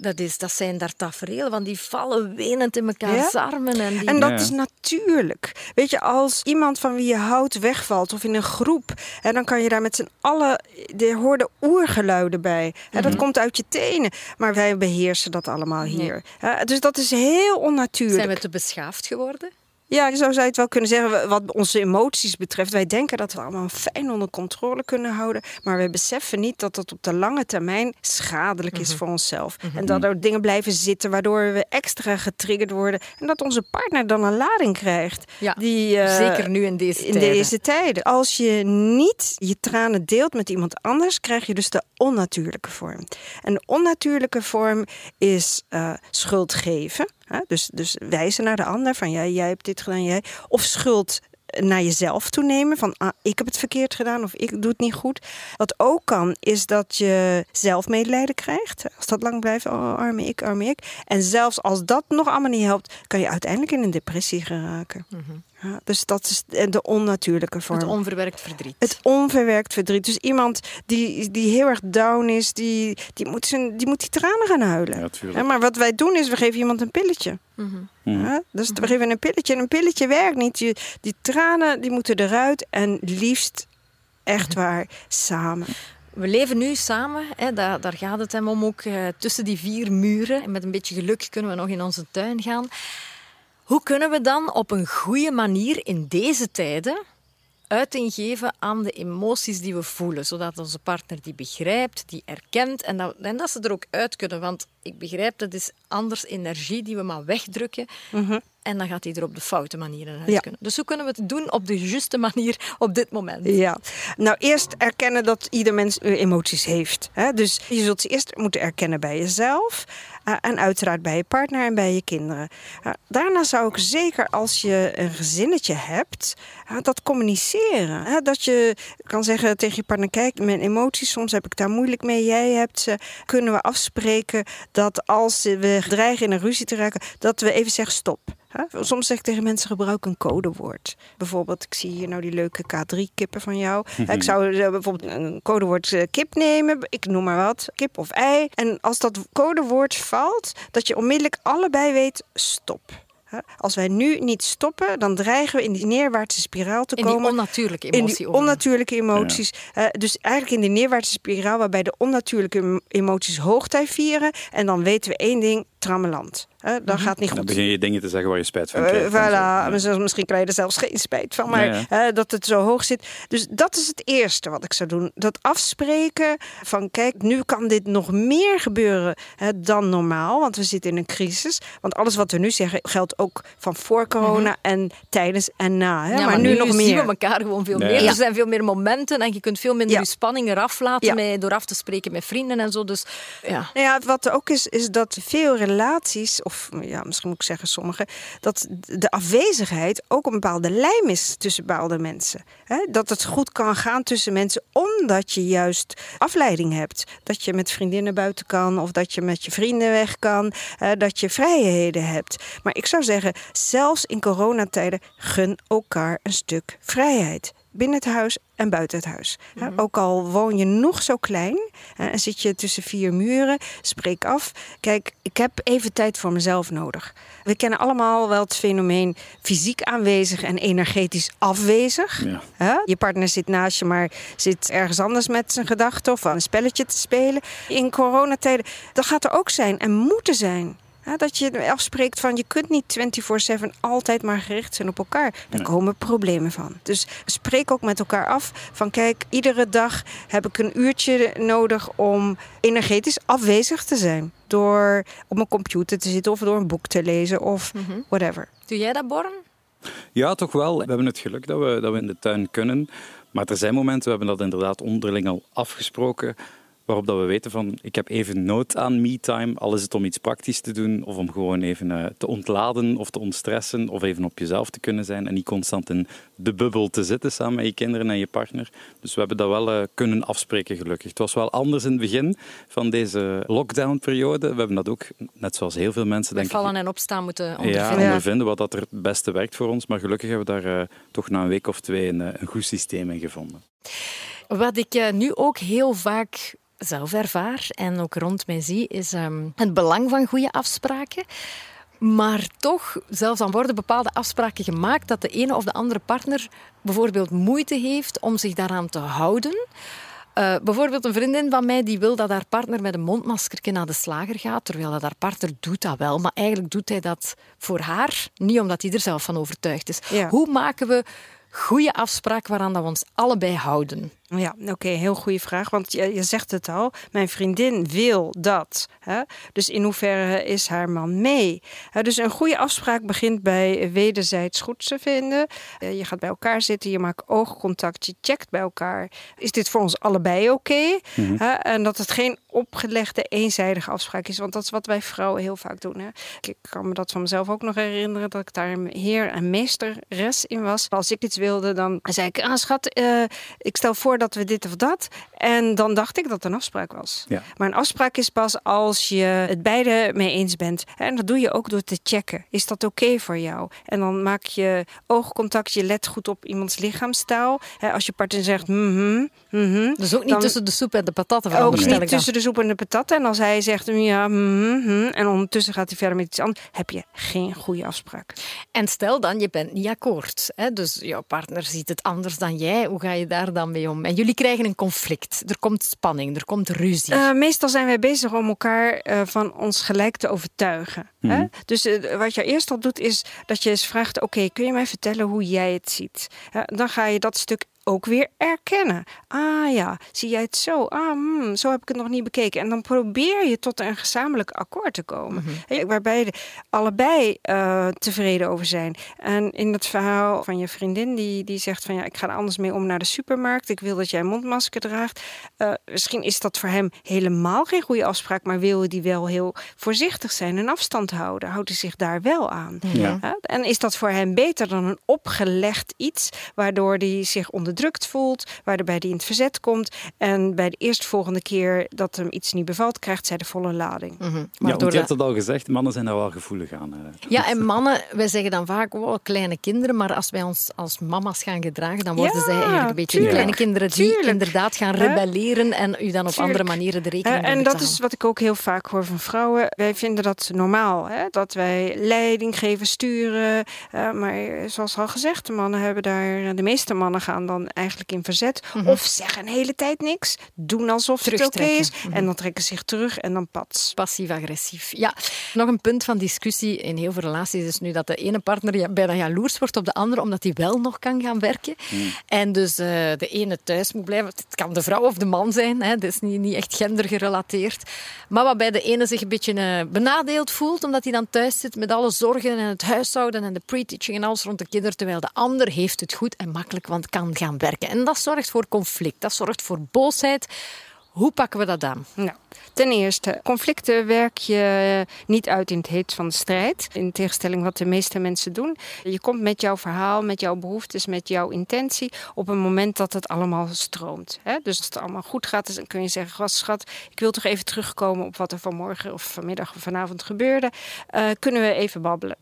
Dat, is, dat zijn daar tafereelen van, die vallen wenend in elkaars armen. En, die... En dat Ja. is natuurlijk. Weet je, als iemand van wie je houdt wegvalt of in een groep, en dan kan je daar met z'n allen. Er hoorden oergeluiden bij. En Mhm. dat komt uit je tenen. Maar wij beheersen dat allemaal hier. Hè, Dus dat is heel onnatuurlijk. Zijn we te beschaafd geworden? Ja, zo zou je het wel kunnen zeggen. Wat onze emoties betreft. Wij denken dat we allemaal fijn onder controle kunnen houden. Maar we beseffen niet dat dat op de lange termijn schadelijk Mhm. is voor onszelf. En dat er dingen blijven zitten waardoor we extra getriggerd worden. En dat onze partner dan een lading krijgt. Ja, die, eh, zeker nu in deze in tijden. deze tijden. Als je niet je tranen deelt met iemand anders, krijg je dus de onnatuurlijke vorm. En de onnatuurlijke vorm is eh, schuld geven. Dus, dus wijzen naar de ander van jij, jij hebt dit gedaan, jij. Of schuld naar jezelf toenemen van ah, ik heb het verkeerd gedaan of ik doe het niet goed. Wat ook kan is dat je zelfmedelijden krijgt. Als dat lang blijft, oh arme ik, arme ik. En zelfs als dat nog allemaal niet helpt, kan je uiteindelijk in een depressie geraken. Ja, dus dat is de onnatuurlijke vorm. Het onverwerkt verdriet. Het onverwerkt verdriet. Dus iemand die, die heel erg down is, die, die, moet, zijn, die moet die tranen gaan huilen. Ja, maar wat wij doen is, we geven iemand een pilletje. Mhm. Ja, dus we geven een pilletje en een pilletje werkt niet. Je, die tranen die moeten eruit en liefst echt waar samen. We leven nu samen, hè, daar, daar gaat het hem om ook, eh, tussen die vier muren. En met een beetje geluk kunnen we nog in onze tuin gaan. Hoe kunnen we dan op een goede manier in deze tijden uiting geven aan de emoties die we voelen, zodat onze partner die begrijpt, die erkent en dat, en dat ze er ook uit kunnen. Want ik begrijp, dat is anders energie die we maar wegdrukken. En dan gaat hij er op de foute Mhm. Ja. kunnen. Dus hoe kunnen we het doen op de juiste manier op dit moment? Ja, nou eerst erkennen dat ieder mens eh, emoties heeft. Hè? Dus je zult ze eerst moeten erkennen bij jezelf. Eh, en uiteraard bij je partner en bij je kinderen. Eh, daarna zou ik zeker als je een gezinnetje hebt, eh, dat communiceren. Dat je kan zeggen tegen je partner, kijk, mijn emoties, soms heb ik daar moeilijk mee. Jij hebt ze. Kunnen we afspreken dat als we dreigen in een ruzie te raken, dat we even zeggen stop. Hè? Soms zeg ik tegen mensen, gebruik een codewoord. Bijvoorbeeld, ik zie hier nou die leuke K3-kippen van jou. Ik zou eh, bijvoorbeeld een codewoord eh, kip nemen, ik noem maar wat, kip of ei. En als dat codewoord valt, dat je onmiddellijk allebei weet, stop. Hè? Als wij nu niet stoppen, dan dreigen we in die neerwaartse spiraal te In die komen. onnatuurlijke In emotie. die onnatuurlijke emoties. Eh, dus eigenlijk in die neerwaartse spiraal waarbij de onnatuurlijke em- emoties hoogtij vieren. En dan weten we één ding, trammeland. Eh, dat gaat niet Dan goed. begin je dingen te zeggen waar je spijt van Eh, krijgt. zo. voilà, Ja. Misschien- misschien krijg je er zelfs geen spijt van, maar Ja, dat het zo hoog zit. Dus dat is het eerste wat ik zou doen. Dat afspreken van kijk, nu kan dit nog meer gebeuren hè, dan normaal, want we zitten in een crisis. Want alles wat we nu zeggen geldt ook van voor corona en tijdens en na. Hè? Ja, maar, nu, nog meer. zien we elkaar gewoon veel Ja. meer. Ja. Er zijn veel meer momenten en je kunt veel minder Ja. je spanning eraf laten met, door af te spreken met vrienden en zo. Dus ja. Nou ja, wat er ook is, is dat veel relaties, of ja, misschien moet ik zeggen sommige, dat de afwezigheid ook een bepaalde lijm is tussen bepaalde mensen. Dat het goed kan gaan tussen mensen, omdat je juist afleiding hebt. Dat je met vriendinnen buiten kan, of dat je met je vrienden weg kan, dat je vrijheden hebt. Maar ik zou zeggen, zelfs in coronatijden, gun elkaar een stuk vrijheid. Binnen het huis en buiten het huis. Hè, Ook al woon je nog zo klein en zit je tussen vier muren, spreek af. Kijk, ik heb even tijd voor mezelf nodig. We kennen allemaal wel het fenomeen fysiek aanwezig en energetisch afwezig. Ja. Je partner zit naast je, maar zit ergens anders met zijn gedachten of aan een spelletje te spelen. In coronatijden, dat gaat er ook zijn en moeten zijn. Dat je afspreekt van je kunt niet 24-7 altijd maar gericht zijn op elkaar. Daar komen problemen van. Dus spreek ook met elkaar af van kijk, iedere dag heb ik een uurtje nodig om energetisch afwezig te zijn. Door op mijn computer te zitten of door een boek te lezen of whatever. Doe jij dat, Born? Ja, toch wel. We hebben het geluk dat we, dat we in de tuin kunnen. Maar er zijn momenten, we hebben dat inderdaad onderling al afgesproken, waarop dat we weten van, ik heb even nood aan me-time, al is het om iets praktisch te doen, of om gewoon even eh, te ontladen of te ontstressen, of even op jezelf te kunnen zijn en niet constant in de bubbel te zitten samen met je kinderen en je partner. Dus we hebben dat wel eh, kunnen afspreken, gelukkig. Het was wel anders in het begin van deze lockdown-periode. We hebben dat ook, net zoals heel veel mensen, denk ik, Vallen en opstaan moeten ja, ondervinden. ondervinden wat dat er het beste werkt voor ons. Maar gelukkig hebben we daar eh, toch na een week of twee een, een goed systeem in gevonden. Wat ik eh, nu ook heel vaak zelf ervaar en ook rond mij zie, is ehm, het belang van goede afspraken. Maar toch, zelfs dan worden bepaalde afspraken gemaakt dat de ene of de andere partner bijvoorbeeld moeite heeft om zich daaraan te houden. Eh, bijvoorbeeld een vriendin van mij die wil dat haar partner met een mondmasker naar de slager gaat, terwijl dat haar partner doet dat wel. Maar eigenlijk doet hij dat voor haar, niet omdat hij er zelf van overtuigd is. Ja. Hoe maken we goede afspraken waaraan dat we ons allebei houden? Ja, oké, heel goede vraag. Want je, je zegt het al, mijn vriendin wil dat. Hè? Dus in hoeverre is haar man mee? Hè, dus een goede afspraak begint bij wederzijds goed te vinden. Eh, je gaat bij elkaar zitten, je maakt oogcontact, je checkt bij elkaar. Is dit voor ons allebei oké? Hè, En dat het geen opgelegde, eenzijdige afspraak is. Want dat is wat wij vrouwen heel vaak doen. Hè? Ik kan me dat van mezelf ook nog herinneren, dat ik daar een heer en meesteres in was. Als ik iets wilde, dan zei ik, ah schat, eh, ik stel voor dat we dit of dat. En dan dacht ik dat het een afspraak was. Ja. Maar een afspraak is pas als je het beide mee eens bent. En dat doe je ook door te checken. Is dat oké voor jou? En dan maak je oogcontact, je let goed op iemands lichaamstaal. Hè, Als je partner zegt, mhm, mhm. Dus ook niet Dan- tussen de soep en de patatten, ook niet dan. tussen de soep en de patat. En als hij zegt, ja, mhm, mhm, en ondertussen gaat hij verder met iets anders, heb je geen goede afspraak. En stel dan, je bent niet akkoord. Hè? Dus jouw partner ziet het anders dan jij. Hoe ga je daar dan mee om? En jullie krijgen een conflict. Er komt spanning, er komt ruzie. Eh, meestal zijn wij bezig om elkaar eh, van ons gelijk te overtuigen. hè? Dus eh, wat je eerst al doet, is dat je eens vraagt: Oké, kun je mij vertellen hoe jij het ziet? Hè, dan ga je dat stuk ook weer erkennen. Ah ja, zie jij het zo? Ah, hmm, zo heb ik het nog niet bekeken. En dan probeer je tot een gezamenlijk akkoord te komen. Hè, Waarbij de, allebei eh, tevreden over zijn. En in het verhaal van je vriendin, die, die zegt van ja, ik ga er anders mee om naar de supermarkt. Ik wil dat jij een mondmasker draagt. Eh, misschien is dat voor hem helemaal geen goede afspraak, maar wil hij wel heel voorzichtig zijn en afstand houden? Houdt hij zich daar wel aan? Ja. En is dat voor hem beter dan een opgelegd iets, waardoor hij zich onderdrukt voelt, waarbij hij in het verzet komt en bij de eerstvolgende keer dat hem iets niet bevalt, krijgt zij de volle lading. Mhm. Ja, je hebt het al gezegd, mannen zijn daar wel gevoelig aan. Ja, en mannen, wij zeggen dan vaak, oh, kleine kinderen, maar als wij ons als mama's gaan gedragen, dan worden Ja, zij eigenlijk een beetje de tuurlijk, kleine kinderen die tuurlijk. inderdaad gaan rebelleren en u dan op andere manieren de rekening en dat is wat ik ook heel vaak hoor van vrouwen. Wij vinden dat normaal, hè? dat wij leiding geven, sturen. Eh, maar zoals al gezegd, de mannen hebben daar, de meeste mannen gaan dan eigenlijk in verzet. Of zeggen een hele tijd niks, doen alsof het oké is. En dan trekken ze zich terug en dan pats. Passief-agressief. Ja, nog een punt van discussie in heel veel relaties is nu dat de ene partner bijna jaloers wordt op de andere, omdat hij wel nog kan gaan werken. En dus eh, de ene thuis moet blijven. Het kan de vrouw of de man zijn, hè. dat is niet, niet echt gendergerelateerd. Maar waarbij de ene zich een beetje eh, benadeeld voelt, omdat hij dan thuis zit met alle zorgen en het huishouden en de pre-teaching en alles rond de kinderen, terwijl de ander heeft het goed en makkelijk, want kan gaan werken. En dat zorgt voor conflict, dat zorgt voor boosheid. Hoe pakken we dat aan? Ten eerste, conflicten werk je niet uit in het heet van de strijd. In tegenstelling wat de meeste mensen doen. Je komt met jouw verhaal, met jouw behoeftes, met jouw intentie op een moment dat het allemaal stroomt. Hè? Dus als het allemaal goed gaat, dan kun je zeggen: "Gast, schat, ik wil toch even terugkomen op wat er vanmorgen of vanmiddag of vanavond gebeurde. Uh, kunnen we even babbelen?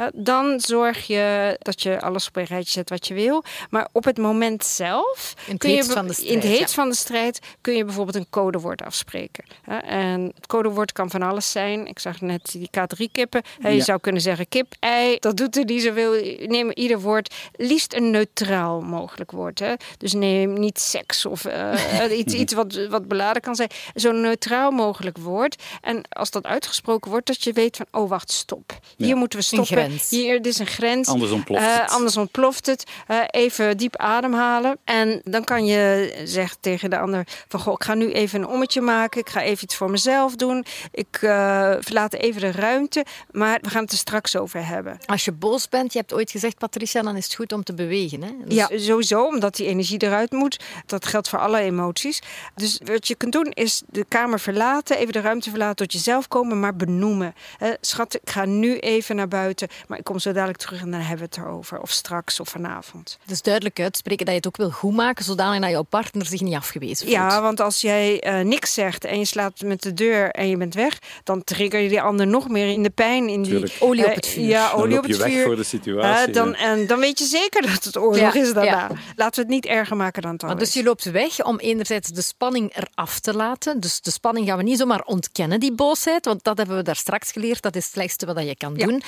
Uh, dan zorg je dat je alles op een rijtje zet wat je wil. Maar op het moment zelf, in het kun je, heet van de strijd, in het heet ja. van de strijd, kun je bijvoorbeeld een codewoord afspreken. En het codewoord kan van alles zijn. Ik zag net die K3-kippen. Je Ja. zou kunnen zeggen kip, ei. Dat doet er niet zoveel. Neem ieder woord, liefst een neutraal mogelijk woord. Hè? Dus neem niet seks of eh, iets, iets wat, wat beladen kan zijn. Zo'n neutraal mogelijk woord. En als dat uitgesproken wordt, dat je weet van, oh wacht, stop. Hier moeten we stoppen. grens. Hier, dit is een grens. Anders ontploft Eh, het. anders ontploft het. Eh, even diep ademhalen. En dan kan je zeggen tegen de ander van... Goh, ik ga nu even een ommetje maken. Ik ga even iets voor mezelf doen. Ik eh, verlaat even de ruimte. Maar we gaan het er straks over hebben. Als je boos bent, je hebt ooit gezegd, Patricia, dan is het goed om te bewegen. Hè? Dus Ja, sowieso, omdat die energie eruit moet. Dat geldt voor alle emoties. Dus wat je kunt doen is de kamer verlaten, even de ruimte verlaten, tot jezelf komen, maar benoemen. Hè, schat, ik ga nu even naar buiten, maar ik kom zo dadelijk terug en dan hebben we het erover. Of straks of vanavond. Dus duidelijk uitspreken dat je het ook wil goed maken, zodanig dat jouw partner zich niet afgewezen voelt. Ja, want als jij eh, niks zegt en je slaat met de deur en je bent weg, dan trigger je die ander nog meer in de pijn. In die. Olie op eh, het vuur. Ja, Dan olie loop op je het weg vuur. voor de situatie. Eh, dan, en dan weet je zeker dat het oorlog Ja, is daarna. ja. Laten we het niet erger maken dan het al Maar dus is. je loopt weg om enerzijds de spanning eraf te laten. Dus de spanning gaan we niet zomaar ontkennen, die boosheid. Want dat hebben we daar straks geleerd. Dat is het slechtste wat je kan Ja. doen.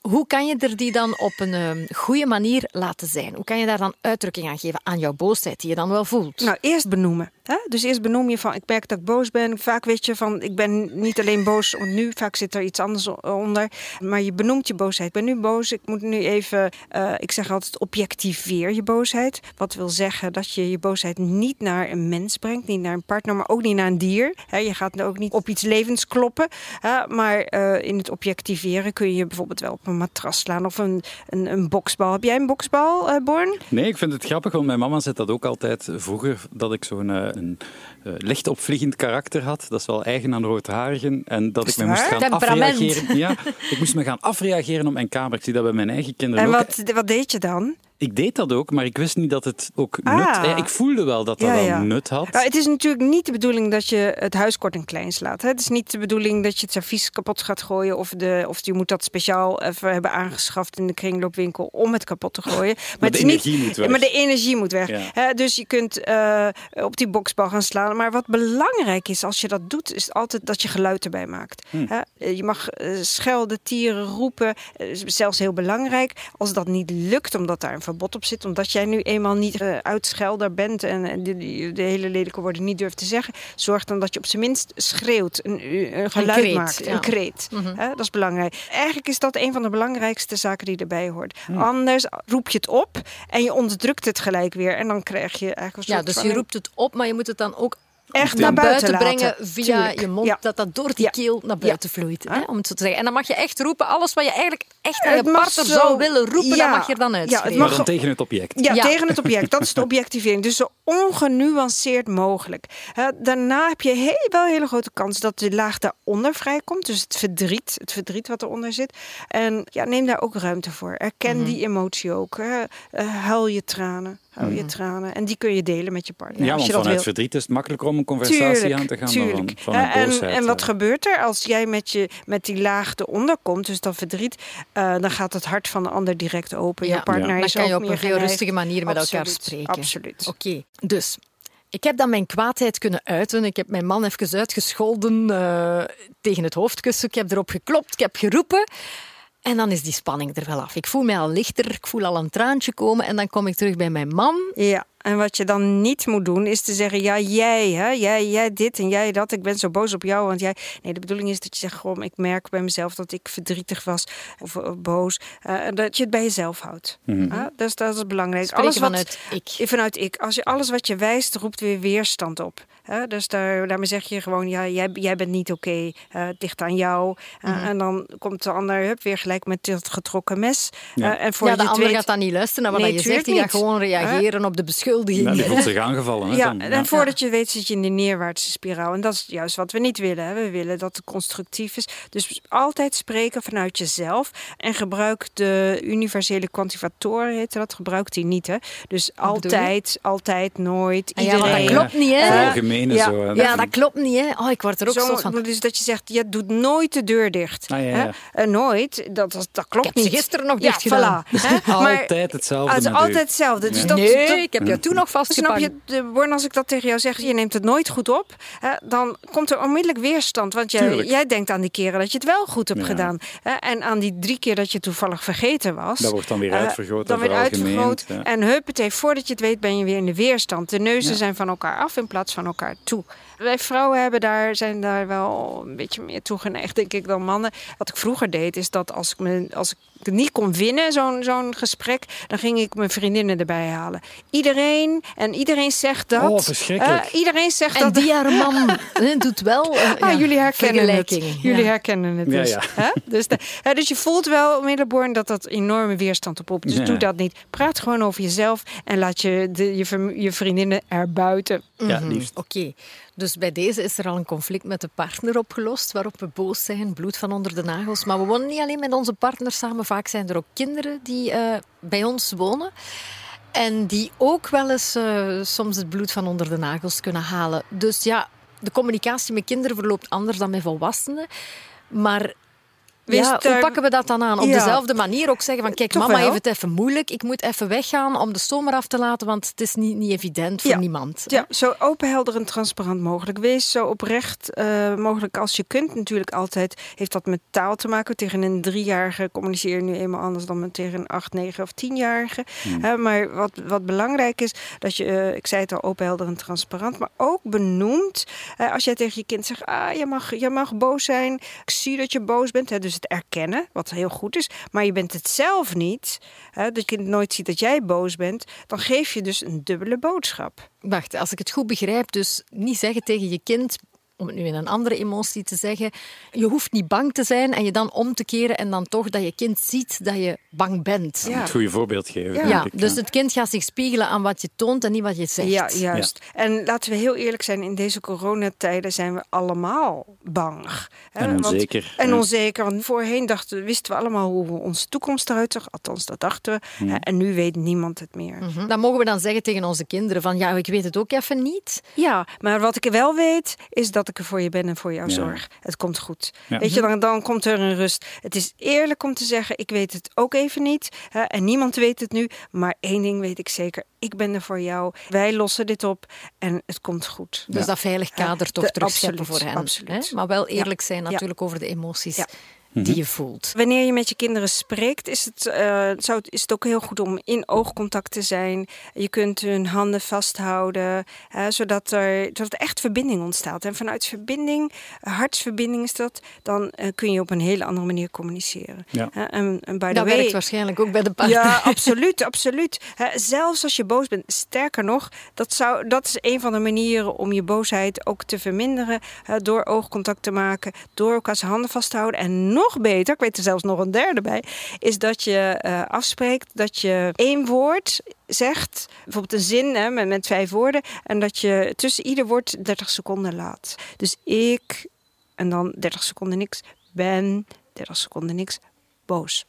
Hoe kan je er die dan op een eh, goede manier laten zijn? Hoe kan je daar dan uitdrukking aan geven aan jouw boosheid die je dan wel voelt? Nou, eerst benoemen. Hè? Dus eerst benoem je van, ik merk dat ik boos ben. Vaak weet je van, ik ben niet alleen boos om nu, vaak zit er iets anders onder. Maar je benoemt je boosheid. Ik ben nu boos, ik moet nu even, eh, ik zeg altijd, objectiveer je boosheid. Wat wil zeggen dat je je boosheid niet naar een mens brengt, niet naar een partner, maar ook niet naar een dier. Hè? Je gaat ook niet op iets levens kloppen. Hè? Maar eh, in het objectiveren kun je bijvoorbeeld wel een matras slaan of een, een, een boksbal. Heb jij een boksbal, eh Born? Nee, ik vind het grappig, want mijn mama zei dat ook altijd vroeger, dat ik zo'n eh, een, eh, licht opvliegend karakter had. Dat is wel eigen aan roodharigen. En dat Is ik me moest gaan Temperament. afreageren. Ja, ik moest me gaan afreageren op mijn kamer. Ik zie dat bij mijn eigen kinderen En ook. wat, wat deed je dan? Ik deed dat ook, maar ik wist niet dat het ook Ah. nut... eh, Ik voelde wel dat dat Ja, nut had. Nou, het is natuurlijk niet de bedoeling dat je het huis kort en klein slaat. Hè? Het is niet de bedoeling dat je het servies kapot gaat gooien. Of, de, of je moet dat speciaal even hebben aangeschaft in de kringloopwinkel om het kapot te gooien. Maar, de is niet, energie moet weg. Maar de energie moet weg. Hè? Dus je kunt eh, op die boksbal gaan slaan. Maar wat belangrijk is als je dat doet, is altijd dat je geluid erbij maakt. Hm. Hè? Eh, Je mag schelden, tieren, roepen. Is zelfs heel belangrijk. Als dat niet lukt, omdat daar een verbod op zit, omdat jij nu eenmaal niet eh, uitschelder bent en de, de, de hele lelijke woorden niet durft te zeggen, zorg dan dat je op zijn minst schreeuwt, een, een geluid kreet, maakt, ja. Mhm. een kreet. Hè? Dat is belangrijk. Eigenlijk is dat een van de belangrijkste zaken die erbij hoort. Anders roep je het op en je onderdrukt het gelijk weer en dan krijg je eigenlijk een Ja, dus van je roept het op, maar je moet het dan ook echt naar buiten, buiten, brengen laten. via Tuurlijk. je mond, Ja. dat dat door die Ja. keel naar buiten vloeit, hè, Ah. om het zo te zeggen. En dan mag je echt roepen, alles wat je eigenlijk echt aan je Het mag partner zo- zou willen roepen, Ja. dat mag je dan Ja, het uitschreeuwen. maar mag- dan tegen het object. Ja, Ja. tegen het object. Dat is de objectivering. Dus zo ongenuanceerd mogelijk. Hè, daarna heb je heel, wel een hele grote kans dat de laag daaronder vrijkomt. Dus het verdriet, het verdriet wat eronder zit. En ja, neem daar ook ruimte voor. Erken Mhm. die emotie ook. Hè. Eh, huil je tranen. Huil je tranen. En die kun je delen met je partner. Ja, als want vanuit verdriet is het makkelijker om een conversatie Tuurlijk, aan te gaan tuurlijk. dan van, Eh, en, en wat eh. gebeurt er als jij met, je, met die laag eronder komt, dus dat verdriet, eh, dan gaat het hart van de ander direct open. Ja. Je partner Dan is kan je ook op een veel geneigd. rustige manier met elkaar spreken. Absoluut. Oké, dus ik heb dan mijn kwaadheid kunnen uiten. Ik heb mijn man even uitgescholden eh, tegen het hoofdkussen. Ik heb erop geklopt, ik heb geroepen. En dan is die spanning er wel af. Ik voel mij al lichter, ik voel al een traantje komen. En dan kom ik terug bij mijn man. Ja, en wat je dan niet moet doen is te zeggen: ja, jij, hè, jij, jij dit en jij dat. Ik ben zo boos op jou, want jij. Nee, de bedoeling is dat je zegt: gewoon, ik merk bij mezelf dat ik verdrietig was of, eh, boos. Eh, en dat je het bij jezelf houdt. Mhm. Ah, dat, is, dat is belangrijk. Spreken wat, vanuit ik. Vanuit ik. Als je alles wat je wijst, roept weer weerstand op. Hè? Dus daar, daarmee zeg je gewoon: ja, jij, jij bent niet oké. eh, het ligt aan jou. Eh, Mhm. En dan komt de ander hup, weer gelijk met dat getrokken mes. Ja. Eh, en voor Ja, de je het ander weet, gaat dan niet luisteren naar wat Nee, je zegt. Die gaat gewoon reageren op de beschuldiging Ja, die voelt zich aangevallen. Hè, Ja, dan. en voordat je weet zit je in de neerwaartse spiraal. En dat is juist wat we niet willen. Hè. We willen dat het constructief is. Dus altijd spreken vanuit jezelf. En gebruik de universele quantifatoren, heet dat. Gebruik die niet, hè. Dus je? altijd, altijd, nooit, Ah ja, iedereen. want dat klopt niet, hè? Het algemene ja. zo. hè. Ja, dat klopt niet, hè? Oh, ik word er ook zo, van. Dus dat je zegt, je doet nooit de deur dicht. Ah, ja, hè. ja. Eh, nooit, dat, dat, dat klopt Ik heb ze niet. gisteren nog ja, dicht gedaan. voilà, hè. Maar Altijd hetzelfde het is altijd hetzelfde. Dus Ja. dat, nee, dat- ik heb jou toen nog Snap vastgepakt. je, Born, als ik dat tegen jou zeg, je neemt het nooit goed op, hè, dan komt er onmiddellijk weerstand. Want jij, jij denkt aan die keren dat je het wel goed hebt Ja. gedaan. Hè, en aan die drie keer dat je toevallig vergeten was. Dat wordt dan weer eh, uitvergroot dan en weer veralgemeend, uitvergroot. ja. En huppatee, voordat je het weet ben je weer in de weerstand. De neuzen Ja. zijn van elkaar af in plaats van elkaar toe. Wij vrouwen hebben daar, zijn daar wel een beetje meer toe geneigd, denk ik, dan mannen. Wat ik vroeger deed, is dat als ik, me, als ik het niet kon winnen, zo'n zo'n gesprek, dan ging ik mijn vriendinnen erbij halen. Iedereen, en iedereen zegt dat. Oh, verschrikkelijk. Eh, iedereen zegt En dat. die haar man hè, doet wel eh, Ah, ja, jullie herkennen het. Jullie Ja. herkennen het dus. ja. Hè? Dus, de- hè, dus je voelt wel, Middelborn, dat dat enorme weerstand op Dus Ja. doe dat niet. Praat gewoon over jezelf en laat je, de, je, je vriendinnen erbuiten. Ja, Mhm. liefst. Oké, dus bij deze is er al een conflict met de partner opgelost, waarop we boos zijn, bloed van onder de nagels. Maar we wonen niet alleen met onze partner samen, vaak zijn er ook kinderen die eh, bij ons wonen. En die ook wel eens eh, soms het bloed van onder de nagels kunnen halen. Dus ja, de communicatie met kinderen verloopt anders dan met volwassenen. Maar ja, hoe daar- pakken we dat dan aan? Op Ja. dezelfde manier ook zeggen van kijk, Toch mama wel. heeft het even moeilijk. Ik moet even weggaan om de stoom eraf te laten, want het is niet, niet evident voor Ja. niemand. Ja, zo open, helder en transparant mogelijk. Wees zo oprecht eh, mogelijk als je kunt. Natuurlijk altijd heeft dat met taal te maken. Tegen een driejarige communiceer je nu eenmaal anders dan met tegen een acht, negen of tienjarige. Hè, maar wat, wat belangrijk is, dat je, eh, ik zei het al, open, helder en transparant, maar ook benoemt. eh, als jij tegen je kind zegt, ah, je mag, je mag boos zijn. Ik zie dat je boos bent. Hè, dus erkennen, wat heel goed is. Maar je bent het zelf niet. Hè, dat je nooit ziet dat jij boos bent. Dan geef je dus een dubbele boodschap. Wacht, als ik het goed begrijp, dus niet zeggen tegen je kind, om het nu in een andere emotie te zeggen, je hoeft niet bang te zijn en je dan om te keren en dan toch dat je kind ziet dat je bang bent. Ja. Het goede voorbeeld geven. Ja. denk Ja, ik, dus ja. het kind gaat zich spiegelen aan wat je toont en niet wat je zegt. Ja, juist. En laten we heel eerlijk zijn, in deze coronatijden zijn we allemaal bang. Hè, En want- onzeker, en onzeker. Want voorheen dachten, wisten we allemaal hoe onze toekomst eruit zag. Althans, dat dachten we. Hè, En nu weet niemand het meer. Hm. Dan mogen we dan zeggen tegen onze kinderen van ja, ik weet het ook even niet. Ja, maar wat ik wel weet, is dat ik er voor je ben en voor jou Ja. zorg. Het komt goed. Ja. Weet je, dan, dan komt er een rust. Het is eerlijk om te zeggen, ik weet het ook even niet. Hè, en niemand weet het nu. Maar één ding weet ik zeker, ik ben er voor jou. Wij lossen dit op en het komt goed. Dus dat veilig kader toch terugscheppen voor hen. absoluut. hè? Maar wel eerlijk Ja. zijn Ja. natuurlijk over de emoties Ja. Die je voelt. Wanneer je met je kinderen spreekt, is het, eh, zou het, is het ook heel goed om in oogcontact te zijn. Je kunt hun handen vasthouden, hè, zodat, er, zodat er echt verbinding ontstaat. En vanuit verbinding, hartsverbinding is dat, dan eh, kun je op een hele andere manier communiceren. Ja. Hè, en, en by the Dat way, werkt waarschijnlijk ook bij de partner. ja, absoluut, absoluut. Hè, zelfs als je boos bent, sterker nog, dat, zou, dat is een van de manieren om je boosheid ook te verminderen. hè, door oogcontact te maken, door elkaars handen vast te houden. En nog beter, ik weet er zelfs nog een derde bij, is dat je eh, afspreekt dat je één woord zegt, bijvoorbeeld een zin hè, met, met vijf woorden, en dat je tussen ieder woord 30 seconden laat. Dus ik, en dan 30 seconden niks, ben, 30 seconden niks, boos.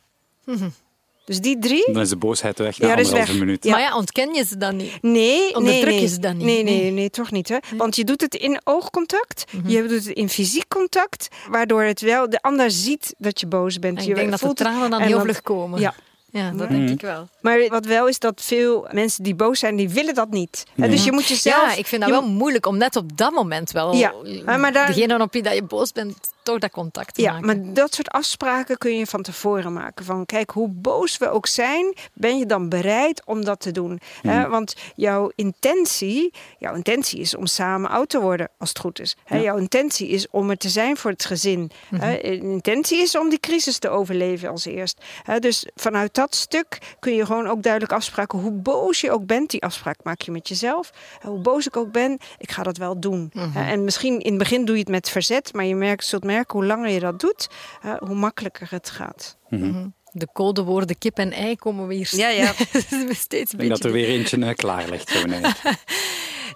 Dus die drie, Dan is de boosheid weg na Ja, anderhalve weg. minuut. Ja. Maar ja, ontken je ze dan niet? Nee, Onderdruk nee, nee. je ze dan niet? Nee, nee, Nee. nee, toch niet. Hè? Want je doet het in oogcontact, je doet het in fysiek contact, waardoor het wel de ander ziet dat je boos bent. En je ik denk dat de tranen dan heel dat- vlug komen. Ja. Ja, dat Ja. denk ik wel. Maar wat wel is dat veel mensen die boos zijn, die willen dat niet. Hè, Dus je moet jezelf. Ja, ik vind dat je wel moeilijk om net op dat moment wel Ja, maar daar- degene op wie dat je boos bent, toch dat contact te Ja, maken. maar dat soort afspraken kun je van tevoren maken. Van kijk, hoe boos we ook zijn, ben je dan bereid om dat te doen? Hè, want jouw intentie, jouw intentie is om samen oud te worden, als het goed is. Hè, Jouw intentie is om er te zijn voor het gezin. Hè, een intentie is om die crisis te overleven als eerst. Hè, dus vanuit dat stuk kun je gewoon ook duidelijk afspraken. Hoe boos je ook bent, die afspraak maak je met jezelf. Hoe boos ik ook ben, ik ga dat wel doen. Hè, En misschien in het begin doe je het met verzet, maar je merkt, zult merken hoe langer je dat doet, hè, hoe makkelijker het gaat. Mhm. de codewoorden kip en ei komen we hier Ja, ja. steeds Ik denk dat er weer eentje uh, klaar ligt. Zo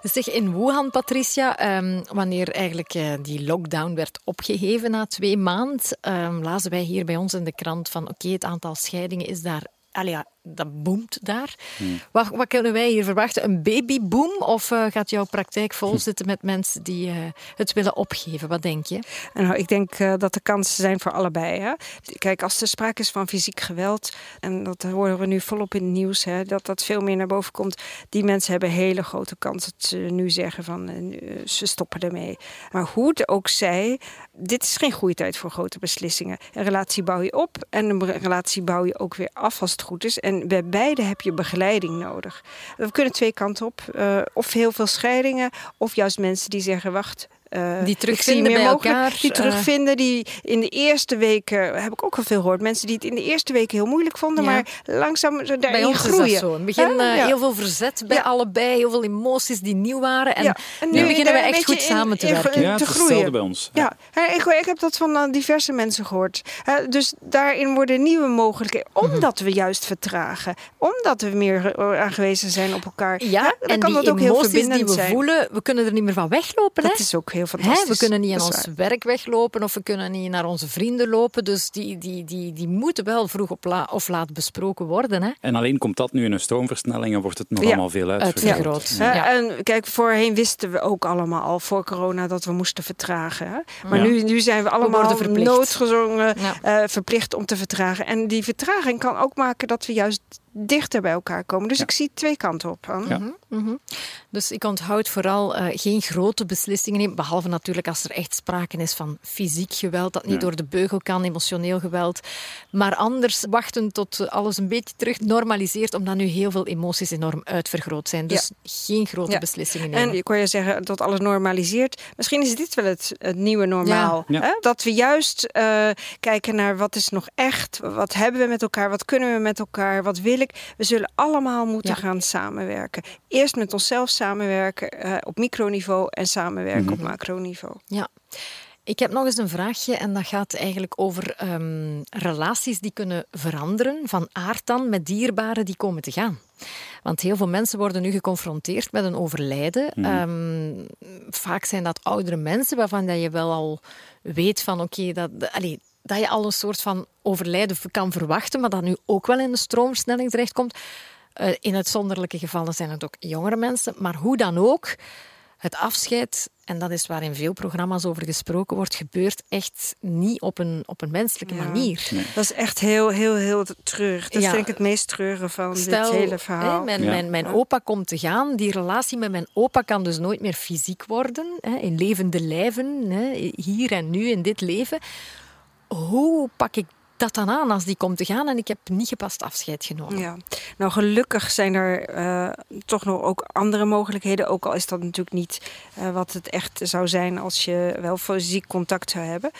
Zeg, in Wuhan, Patricia, um, wanneer eigenlijk uh, die lockdown werd opgeheven na twee maanden, um, lazen wij hier bij ons in de krant van oké, okay, het aantal scheidingen is daar allee, ja, dat boomt daar. Hmm. Wat, wat, kunnen wij hier verwachten? Een babyboom? Of uh, gaat jouw praktijk vol zitten met mensen die uh, het willen opgeven? Wat denk je? Nou, ik denk uh, dat er kansen zijn voor allebei. Hè? Kijk, als er sprake is van fysiek geweld, en dat horen we nu volop in het nieuws, hè, dat dat veel meer naar boven komt. Die mensen hebben hele grote kans dat ze nu zeggen van ze stoppen ermee. Maar hoe het ook zij, dit is geen goede tijd voor grote beslissingen. Een relatie bouw je op en een relatie bouw je ook weer af als het goed is. En en bij beide heb je begeleiding nodig. We kunnen twee kanten op. Uh, of heel veel scheidingen, of juist mensen die zeggen: wacht, uh, die terugvinden meer bij elkaar. Die terugvinden, die in de eerste weken, heb ik ook al veel gehoord, mensen die het in de eerste weken heel moeilijk vonden, ja. maar langzaam daarin bij ons groeien. Is dat zo. In het begin uh, ja. heel veel verzet bij allebei, heel veel emoties die nieuw waren. En, en nu, nu beginnen we echt goed in, samen te in, werken. Ja, te groeien. bij ons. Ja, ik, ik, heb dat van diverse mensen gehoord. dus daarin worden nieuwe mogelijkheden, omdat we juist vertragen, omdat we meer aangewezen zijn op elkaar. Ja, dan en kan die dat ook heel verbindend die we zijn. voelen, we kunnen er niet meer van weglopen. Dat hè? is ook heel fantastisch. Hè? We kunnen niet in ons werk weglopen of we kunnen niet naar onze vrienden lopen. Dus die, die, die, die moeten wel vroeg op la of laat besproken worden. Hè? En alleen komt dat nu in een stroomversnelling en wordt het nog Ja. allemaal veel uitvergroot. Hè, Ja. En kijk, voorheen wisten we ook allemaal al voor corona dat we moesten vertragen. Hè? Maar Ja. nu, nu zijn we allemaal verplicht. noodgezongen Ja. eh, verplicht om te vertragen. En die vertraging kan ook maken dat we juist dichter bij elkaar komen. Dus Ja. ik zie twee kanten op. Ja. Mhm. Dus ik onthoud vooral eh, geen grote beslissingen nemen, behalve natuurlijk als er echt sprake is van fysiek geweld, dat niet Ja. door de beugel kan, emotioneel geweld. Maar anders wachten tot alles een beetje terug normaliseert, omdat nu heel veel emoties enorm uitvergroot zijn. Dus geen grote Ja. beslissingen nemen. En ik hoor je zeggen dat alles normaliseert. Misschien is dit wel het, het nieuwe normaal. Ja. Ja. Hè? Dat we juist eh, kijken naar wat is nog echt. Wat hebben we met elkaar? Wat kunnen we met elkaar? Wat wil We zullen allemaal moeten Ja. gaan samenwerken. Eerst met onszelf samenwerken eh, op microniveau en samenwerken op macroniveau. Ja. Ik heb nog eens een vraagje en dat gaat eigenlijk over ehm, relaties die kunnen veranderen van aard dan met dierbaren die komen te gaan. Want heel veel mensen worden nu geconfronteerd met een overlijden. Ehm, vaak zijn dat oudere mensen waarvan dat je wel al weet van oké, dat, allee, dat je al een soort van overlijden kan verwachten, maar dat nu ook wel in de stroomversnelling terechtkomt. Eh, in uitzonderlijke gevallen zijn het ook jongere mensen, maar hoe dan ook. Het afscheid, en dat is waar in veel programma's over gesproken wordt, gebeurt echt niet op een, op een menselijke Ja. manier. Dat is echt heel, heel, heel treurig. Dat Ja. vind ik het meest treurige van Stel, dit hele verhaal. hè, mijn, Ja. mijn, mijn opa komt te gaan. Die relatie met mijn opa kan dus nooit meer fysiek worden. Hè, in levende lijven, hè, hier en nu in dit leven. Hoe pak ik dat dan aan als die komt te gaan en ik heb niet gepast afscheid genomen? Ja, nou gelukkig zijn er eh, toch nog ook andere mogelijkheden. Ook al is dat natuurlijk niet eh, wat het echt zou zijn als je wel fysiek contact zou hebben.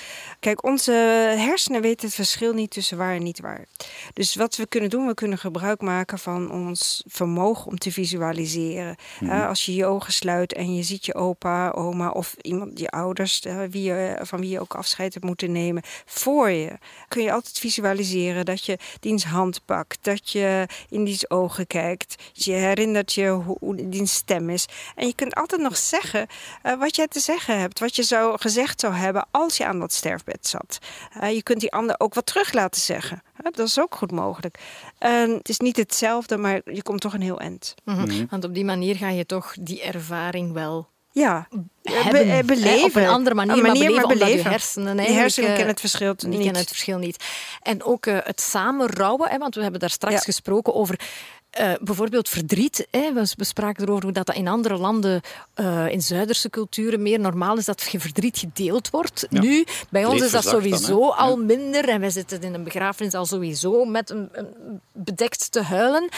Kijk, onze hersenen weten het verschil niet tussen waar en niet waar. Dus wat we kunnen doen, we kunnen gebruik maken van ons vermogen om te visualiseren. Eh, als je je ogen sluit en je ziet je opa, oma of iemand, je ouders, wie je, van wie je ook afscheid hebt moeten nemen, voor je, kun je altijd visualiseren dat je diens hand pakt, dat je in diens ogen kijkt, je herinnert je hoe, hoe diens stem is. En je kunt altijd nog zeggen eh, wat jij te zeggen hebt, wat je zou gezegd zou hebben als je aan dat sterfbed zat. Eh, je kunt die ander ook wat terug laten zeggen. Dat is ook goed mogelijk. En het is niet hetzelfde, maar je komt toch een heel eind. Mhm. Want op die manier ga je toch die ervaring wel Ja, hebben, be- eh, hè, beleven. op een andere manier, Een maar manier, beleven, maar omdat je beleven. hersenen Die hersenen eh, kennen het verschil Die niet. kennen het verschil niet. En ook eh, het samen rouwen, hè, want we hebben daar straks Ja. gesproken over eh, bijvoorbeeld verdriet. Hè. We, we spraken erover hoe dat, dat in andere landen, eh, in Zuiderse culturen, meer normaal is dat je verdriet gedeeld wordt. Ja. Nu, bij ons is dat dan, sowieso al minder. En wij zitten in een begrafenis al sowieso met een, een bedekt te huilen.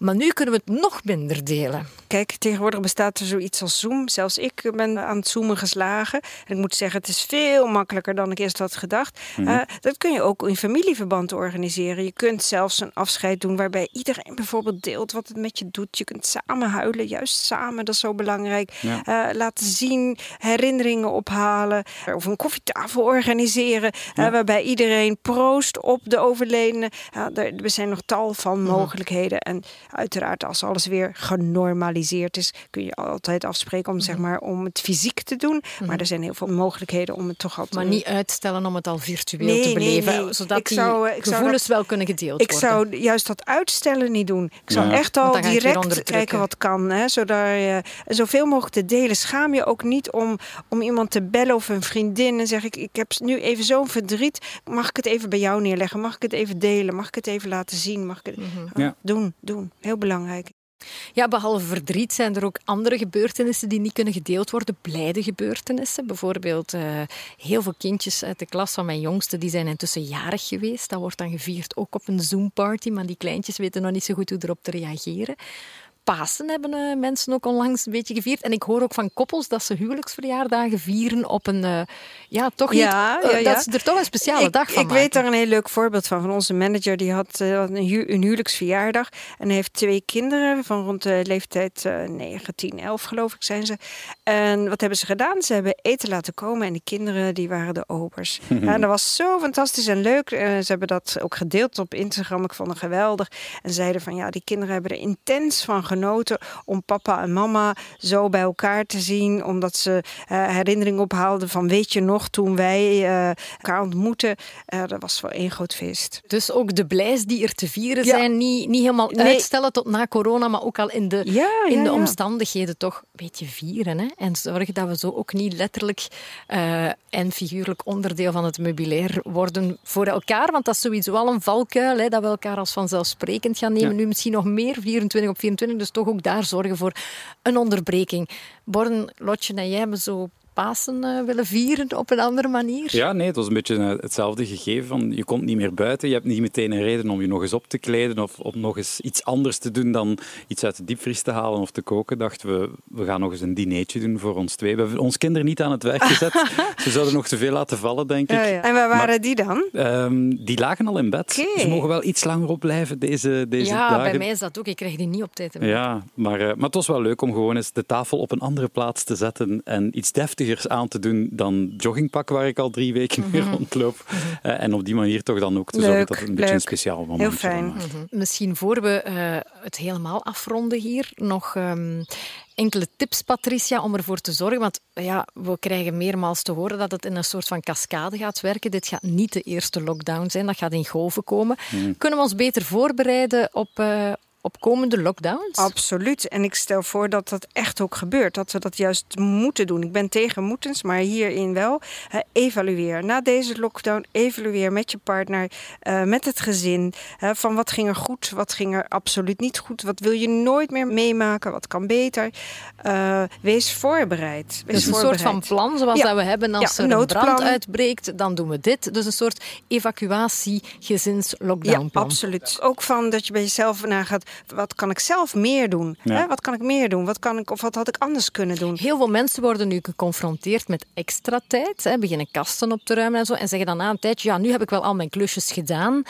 Maar nu kunnen we het nog minder delen. kijk, tegenwoordig bestaat er zoiets als Zoom. Zelfs ik ben aan het zoomen geslagen. En ik moet zeggen, het is veel makkelijker dan ik eerst had gedacht. Uh, dat kun je ook in familieverband organiseren. Je kunt zelfs een afscheid doen waarbij iedereen bijvoorbeeld deelt wat het met je doet. Je kunt samen huilen, juist samen, dat is zo belangrijk. Ja. Uh, laten zien, herinneringen ophalen. Of een koffietafel organiseren, ja. waarbij iedereen proost op de overledene. er zijn nog tal van mhm. mogelijkheden. En uiteraard, als alles weer genormaliseerd is, kun je altijd afspreken om, zeg mhm. maar, om het fysiek te doen. Maar mhm. er zijn heel veel mogelijkheden om het toch al te Maar niet uitstellen om het al virtueel te beleven, zodat ik zou, die ik gevoelens wel kunnen gedeeld ik worden. Ik zou juist dat uitstellen niet doen. Ik zou echt al direct kijken wat kan, hè, zodat je zoveel mogelijk te delen. Schaam je ook niet om, om iemand te bellen of een vriendin en zeg ik, ik heb nu even zo'n verdriet. Mag ik het even bij jou neerleggen? Mag ik het even delen? Mag ik het even laten zien? Mag ik het... Mhm. ja. Doen, doen. Heel belangrijk. Ja, behalve verdriet zijn er ook andere gebeurtenissen die niet kunnen gedeeld worden. Blijde gebeurtenissen. Bijvoorbeeld uh, heel veel kindjes uit de klas van mijn jongste die zijn intussen jarig geweest. Dat wordt dan gevierd ook op een Zoom-party, maar die kleintjes weten nog niet zo goed hoe erop te reageren. Pasen hebben uh, mensen ook onlangs een beetje gevierd. En ik hoor ook van koppels dat ze huwelijksverjaardagen vieren op een... Uh, ja, toch niet... Ja, ja, ja. Dat ze er toch een speciale dag van Ik weet daar een heel leuk voorbeeld van. Van onze manager, die had een, hu een, huwelijksverjaardag. En hij heeft twee kinderen van rond de leeftijd 9, 10, 11 geloof ik zijn ze. En wat hebben ze gedaan? Ze hebben eten laten komen en de kinderen die waren de obers. en dat was zo fantastisch en leuk. ze hebben dat ook gedeeld op Instagram. Ik vond het geweldig. En zeiden van ja, die kinderen hebben er intens van genoten om papa en mama zo bij elkaar te zien. Omdat ze uh, herinneringen ophaalden van weet je nog toen wij uh, elkaar ontmoeten. Uh, dat was wel één groot feest. Dus ook de blijs die er te vieren zijn, niet, niet helemaal uitstellen tot na corona, maar ook al in de, ja, in de omstandigheden toch een beetje vieren. Hè? En zorgen dat we zo ook niet letterlijk en figuurlijk onderdeel van het meubilair worden voor elkaar. Want dat is sowieso al een valkuil, hè, dat we elkaar als vanzelfsprekend gaan nemen. Nu misschien nog meer, 24 op 24 dus toch ook daar zorgen voor een onderbreking. Born, Lotje en jij hebben zo Pasen uh, willen vieren op een andere manier? Ja, nee, het was een beetje eh, hetzelfde gegeven. Van, je komt niet meer buiten, je hebt niet meteen een reden om je nog eens op te kleden of om nog eens iets anders te doen dan iets uit de diepvries te halen of te koken. Dachten we, we gaan nog eens een dinertje doen voor ons twee. We hebben ons kinderen niet aan het werk gezet. Ze zouden nog te veel laten vallen, denk ik. Ja, ja. En waar waren die dan? Um, die lagen al in bed. Ze mogen wel iets langer opblijven deze, deze ja, dagen. Ja, bij mij is dat ook. Ik krijg die niet op tijd. Ja, maar, uh, maar het was wel leuk om gewoon eens de tafel op een andere plaats te zetten en iets deftigers aan te doen dan joggingpak waar ik al drie weken mee mhm. rondloop. Uh, en op die manier toch dan ook te zorgen dat het een beetje een speciaal moment Heel fijn. Mm Misschien voor we uh, het helemaal afronden hier nog... Um, enkele tips, Patricia, om ervoor te zorgen. Want ja, we krijgen meermaals te horen dat het in een soort van cascade gaat werken. Dit gaat niet de eerste lockdown zijn, dat gaat in golven komen. Mhm. Kunnen we ons beter voorbereiden op, uh, op komende lockdowns? Absoluut. En ik stel voor dat dat echt ook gebeurt. Dat we dat juist moeten doen. Ik ben tegen moetens, maar hierin wel. Uh, evalueer. Na deze lockdown, evalueer met je partner, uh, met het gezin. Uh, van wat ging er goed, wat ging er absoluut niet goed. Wat wil je nooit meer meemaken, wat kan beter. Eh, wees voorbereid. Wees dus een soort van plan zoals dat we hebben als er een brand uitbreekt, dan doen we dit. Dus een soort evacuatie, gezins, lockdown Ja, absoluut. Ook van dat je bij jezelf nagaat wat kan ik zelf meer doen? Hè? Wat kan ik meer doen? Wat kan ik, of wat had ik anders kunnen doen? Heel veel mensen worden nu geconfronteerd met extra tijd. Hè? Beginnen kasten op te ruimen en zo. En zeggen dan na een tijdje, ja, nu heb ik wel al mijn klusjes gedaan.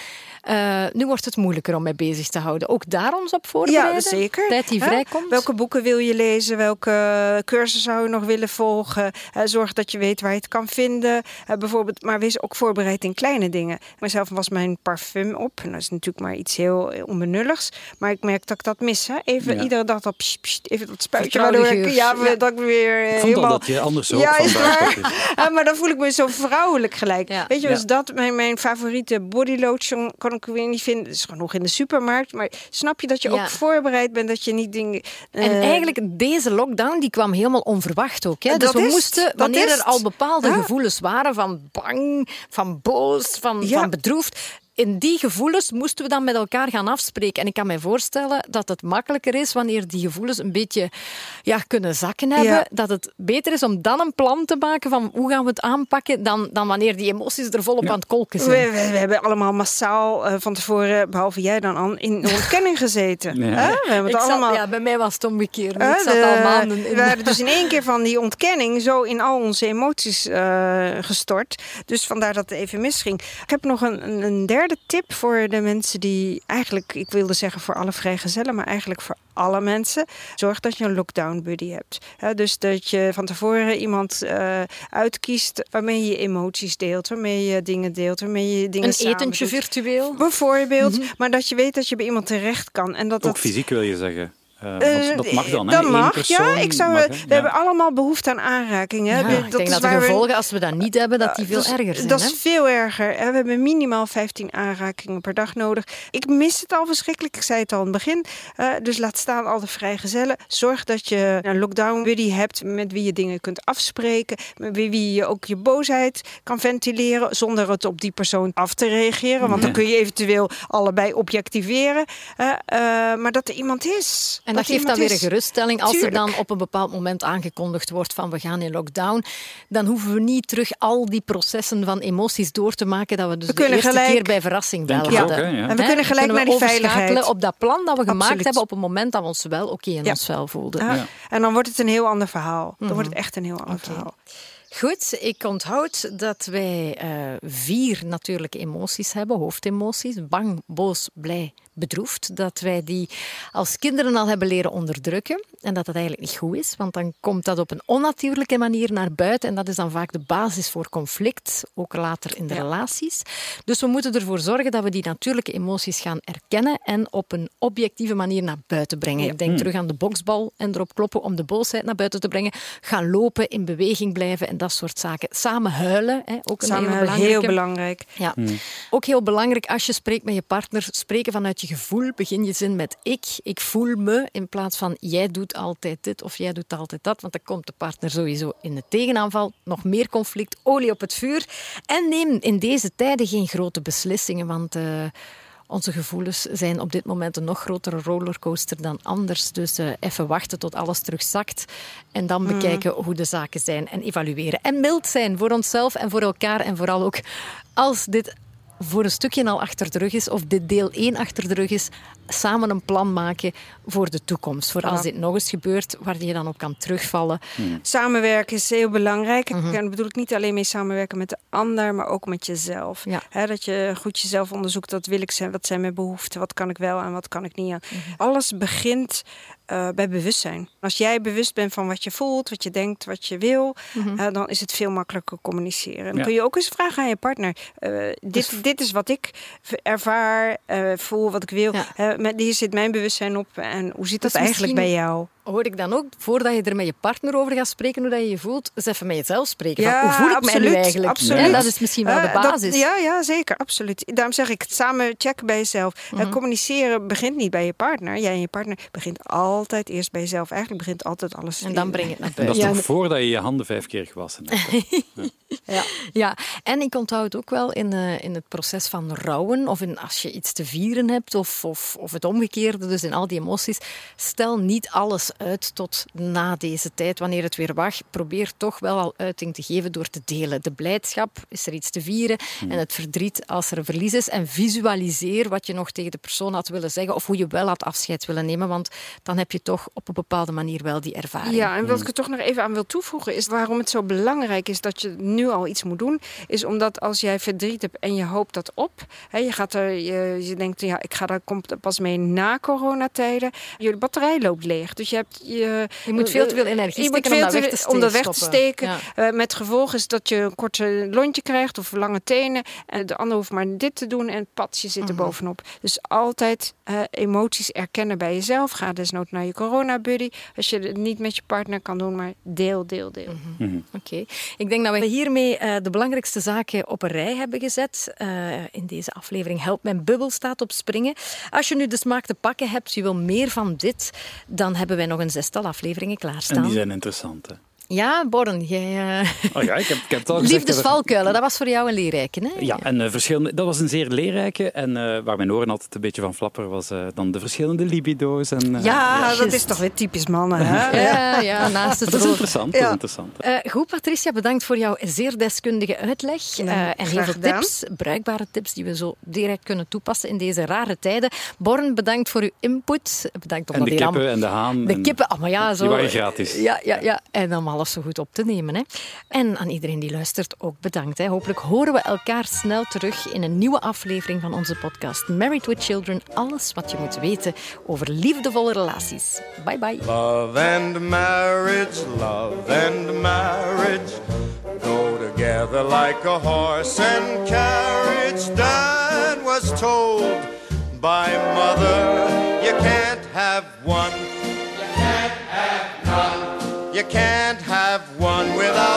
Uh, nu wordt het moeilijker om mij bezig te houden. Ook daar ons op voorbereiden? Ja, zeker. Tijd die vrijkomt? Welke boeken wil je lezen? Welke cursus zou je nog willen volgen? Uh, zorg dat je weet waar je het kan vinden. Uh, bijvoorbeeld, maar wees ook voorbereid in kleine dingen. Mezelf was mijn parfum op. En dat is natuurlijk maar iets heel onbenulligs. Maar ik merk dat ik dat mis. Hè? Even ja. iedere dag dat even dat spuitje. Waardoor ik, ja, ja, dat ik weer ik vond helemaal... dat je anders ook ja, van is waar. maar dan voel ik me zo vrouwelijk gelijk. Weet je, dus dat mijn, mijn favoriete body lotion kan ik weer niet vinden. Het is genoeg in de supermarkt. Maar snap je dat je ook voorbereid bent dat je niet dingen... Uh... En eigenlijk deze lockdown die kwam helemaal onverwacht ook. Hè? Dus we is, moesten, wanneer er al bepaalde gevoelens waren van bang, van boos, van, van bedroefd in die gevoelens moesten we dan met elkaar gaan afspreken. En ik kan me voorstellen dat het makkelijker is wanneer die gevoelens een beetje ja, kunnen zakken hebben. Ja. Dat het beter is om dan een plan te maken van hoe gaan we het aanpakken, dan, dan wanneer die emoties er volop aan het kolken zijn. we- we hebben allemaal massaal eh, van tevoren, behalve jij dan, Anne, in de ontkenning gezeten. We hebben Ik het zat- allemaal. ja, bij mij was het omgekeerd. Ik zat de- al maanden in we waren dus in één keer van die ontkenning zo in al onze emoties eh, gestort. Dus vandaar dat het even misging. Ik heb nog een, een, een derde tip voor de mensen die eigenlijk, ik wilde zeggen voor alle vrijgezellen, maar eigenlijk voor alle mensen. Zorg dat je een lockdown buddy hebt. Hè, dus dat je van tevoren iemand eh, uitkiest waarmee je emoties deelt, waarmee je dingen deelt, waarmee je dingen Een samen etentje doet. virtueel. Bijvoorbeeld, maar dat je weet dat je bij iemand terecht kan. En dat Ook dat fysiek wil je zeggen. Eh, eh, dat mag dan, hè? Dat Eén mag, persoon ja. Ik zou, mag, hè? we Ja. hebben allemaal behoefte aan aanraking. Hè. Ja, We- ik denk is dat de we- gevolgen, als we dat niet hebben, dat die veel dat is- erger zijn. Dat hè? is veel erger. hè. We hebben minimaal 15 aanrakingen per dag nodig. Ik mis het al verschrikkelijk. Ik zei het al in het begin. Eh, dus laat staan al de vrijgezellen. Zorg dat je een lockdown buddy hebt met wie je dingen kunt afspreken. Met wie- je ook je boosheid kan ventileren. Zonder het op die persoon af te reageren. Want dan kun je eventueel allebei objectiveren. Eh, eh, maar dat er iemand is. En dat, geeft dan weer een geruststelling. Als er dan op een bepaald moment aangekondigd wordt van we gaan in lockdown, dan hoeven we niet terug al die processen van emoties door te maken dat we dus We de eerste gelijk- keer bij verrassing wel ja. En we kunnen gelijk we naar die veiligheid. op dat plan dat we gemaakt Absoluut. hebben op het moment dat we ons wel oké in Ja. ons vel voelden. Ja. Ja. En dan wordt het een heel ander verhaal. Dan wordt het Mhm. echt een heel ander verhaal. Goed, ik onthoud dat wij eh, vier natuurlijke emoties hebben, hoofdemoties. Bang, boos, blij, bedroefd. Dat wij die als kinderen al hebben leren onderdrukken. En dat dat eigenlijk niet goed is, want dan komt dat op een onnatuurlijke manier naar buiten. En dat is dan vaak de basis voor conflict, ook later in de Ja. relaties. Dus we moeten ervoor zorgen dat we die natuurlijke emoties gaan erkennen en op een objectieve manier naar buiten brengen. Ja. Ik denk terug aan de boksbal en erop kloppen om de boosheid naar buiten te brengen. Gaan lopen, in beweging blijven en dat soort zaken. Samen huilen, hè, ook een Samen heel belangrijke. belangrijk. Ja. Ook heel belangrijk als je spreekt met je partner, spreken vanuit je gevoel. Begin je zin met ik, ik voel me, in plaats van jij doet altijd dit of jij doet altijd dat. Want dan komt de partner sowieso in de tegenaanval. Nog meer conflict, olie op het vuur. En neem in deze tijden geen grote beslissingen, want... eh, onze gevoelens zijn op dit moment een nog grotere rollercoaster dan anders. Dus eh, even wachten tot alles terugzakt. En dan bekijken hoe de zaken zijn en evalueren. En mild zijn voor onszelf en voor elkaar. En vooral ook als dit voor een stukje al achter de rug is, of dit deel 1 achter de rug is, samen een plan maken voor de toekomst. Voor als dit nog eens gebeurt, waar je dan op kan terugvallen. Samenwerken is heel belangrijk. Mhm. En bedoel ik niet alleen mee samenwerken met de ander, maar ook met jezelf. Ja. Dat je goed jezelf onderzoekt. Wat wil ik zijn? Wat zijn mijn behoeften? Wat kan ik wel en wat kan ik niet aan? Mhm. Alles begint eh, bij bewustzijn. Als jij bewust bent van wat je voelt, wat je denkt, wat je wil, Mhm. eh, dan is het veel makkelijker communiceren. En dan Ja. kun je ook eens vragen aan je partner. eh, Dus dit, dit is wat ik ervaar, voel, wat ik wil. Ja. Hè, met, hier zit mijn bewustzijn op. En hoe zit dat eigenlijk misschien- bij jou? Hoor ik dan ook, voordat je er met je partner over gaat spreken, hoe dat je je voelt, eens even met jezelf spreken. Ja, van, hoe voel ik mij nu absoluut, eigenlijk? absoluut. Hè, dat is misschien wel de Eh, dat- basis. ja, ja, zeker, absoluut. Daarom zeg ik, het samen checken bij jezelf. Eh, communiceren begint niet bij je partner. Jij en je partner begint altijd eerst bij jezelf. Eigenlijk begint altijd alles. En dan in- breng je het naar En dat buiten. is Ja, toch voordat je je handen vijf keer gewassen hebt. Ja. Ja, en ik onthoud het ook wel in, eh, in het proces van rouwen, of in, als je iets te vieren hebt, of, of, of het omgekeerde, dus in al die emoties. Stel niet alles uit tot na deze tijd, wanneer het weer mag. Probeer toch wel al uiting te geven door te delen. De blijdschap, is er iets te vieren, en het verdriet als er een verlies is. En visualiseer wat je nog tegen de persoon had willen zeggen, of hoe je wel had afscheid willen nemen, want dan heb je toch op een bepaalde manier wel die ervaring. Ja, en wat ik er toch nog even aan wil toevoegen is waarom het zo belangrijk is dat je nu al iets moet doen, is omdat als jij verdriet hebt en je hoopt dat op, hè, je gaat er, je, je denkt ja, ik ga daar komt pas mee na coronatijden, je batterij loopt leeg, dus je hebt je, Je moet veel te veel energie je moet steken om veel dat te- weg te om dat weg te steken. Ja. Eh, met gevolg is dat je een korte lontje krijgt of lange tenen. En de ander hoeft maar dit te doen en patje zit er Mhm. bovenop. Dus altijd eh, emoties erkennen bij jezelf. Ga desnoods naar je corona-buddy. Als je het niet met je partner kan doen, maar deel, deel, deel. Mhm. Oké, ik denk dat we hiermee eh, de belangrijkste zaken op een rij hebben gezet. Eh, in deze aflevering Help Mijn Bubbel staat op springen. Als je nu de smaak te pakken hebt, je wil meer van dit, dan hebben wij nog een zestal afleveringen klaarstaan. En die zijn interessant. Hè? Ja, Born, jij... Uh... Oh ja, ik heb, ik heb het al gezegd. Liefdesvalkuilen, dat was voor jou een leerrijke, hè? Ja, en uh, verschillende, dat was een zeer leerrijke. En uh, waar mijn oren altijd een beetje van flapper was dan de verschillende libido's. En, ja, ja, dat is toch weer typisch mannen, hè? ja, ja, naast het Dat is interessant, dat is interessant. goed, Patricia, bedankt voor jouw zeer deskundige uitleg. en heel veel tips, bruikbare tips, die we zo direct kunnen toepassen in deze rare tijden. Born, bedankt voor uw input. Bedankt en de kippen en de haan. De kippen, oh, maar ja, zo. Die waren gratis. Ja, ja, ja. En om alles zo goed op te nemen. Hè. En aan iedereen die luistert ook bedankt. Hè. Hopelijk horen we elkaar snel terug in een nieuwe aflevering van onze podcast Married with Children. Alles wat je moet weten over liefdevolle relaties. Bye bye. Love and marriage, love and marriage go together like a horse and carriage. Dad was told by mother, you can't have one, you can't have one without.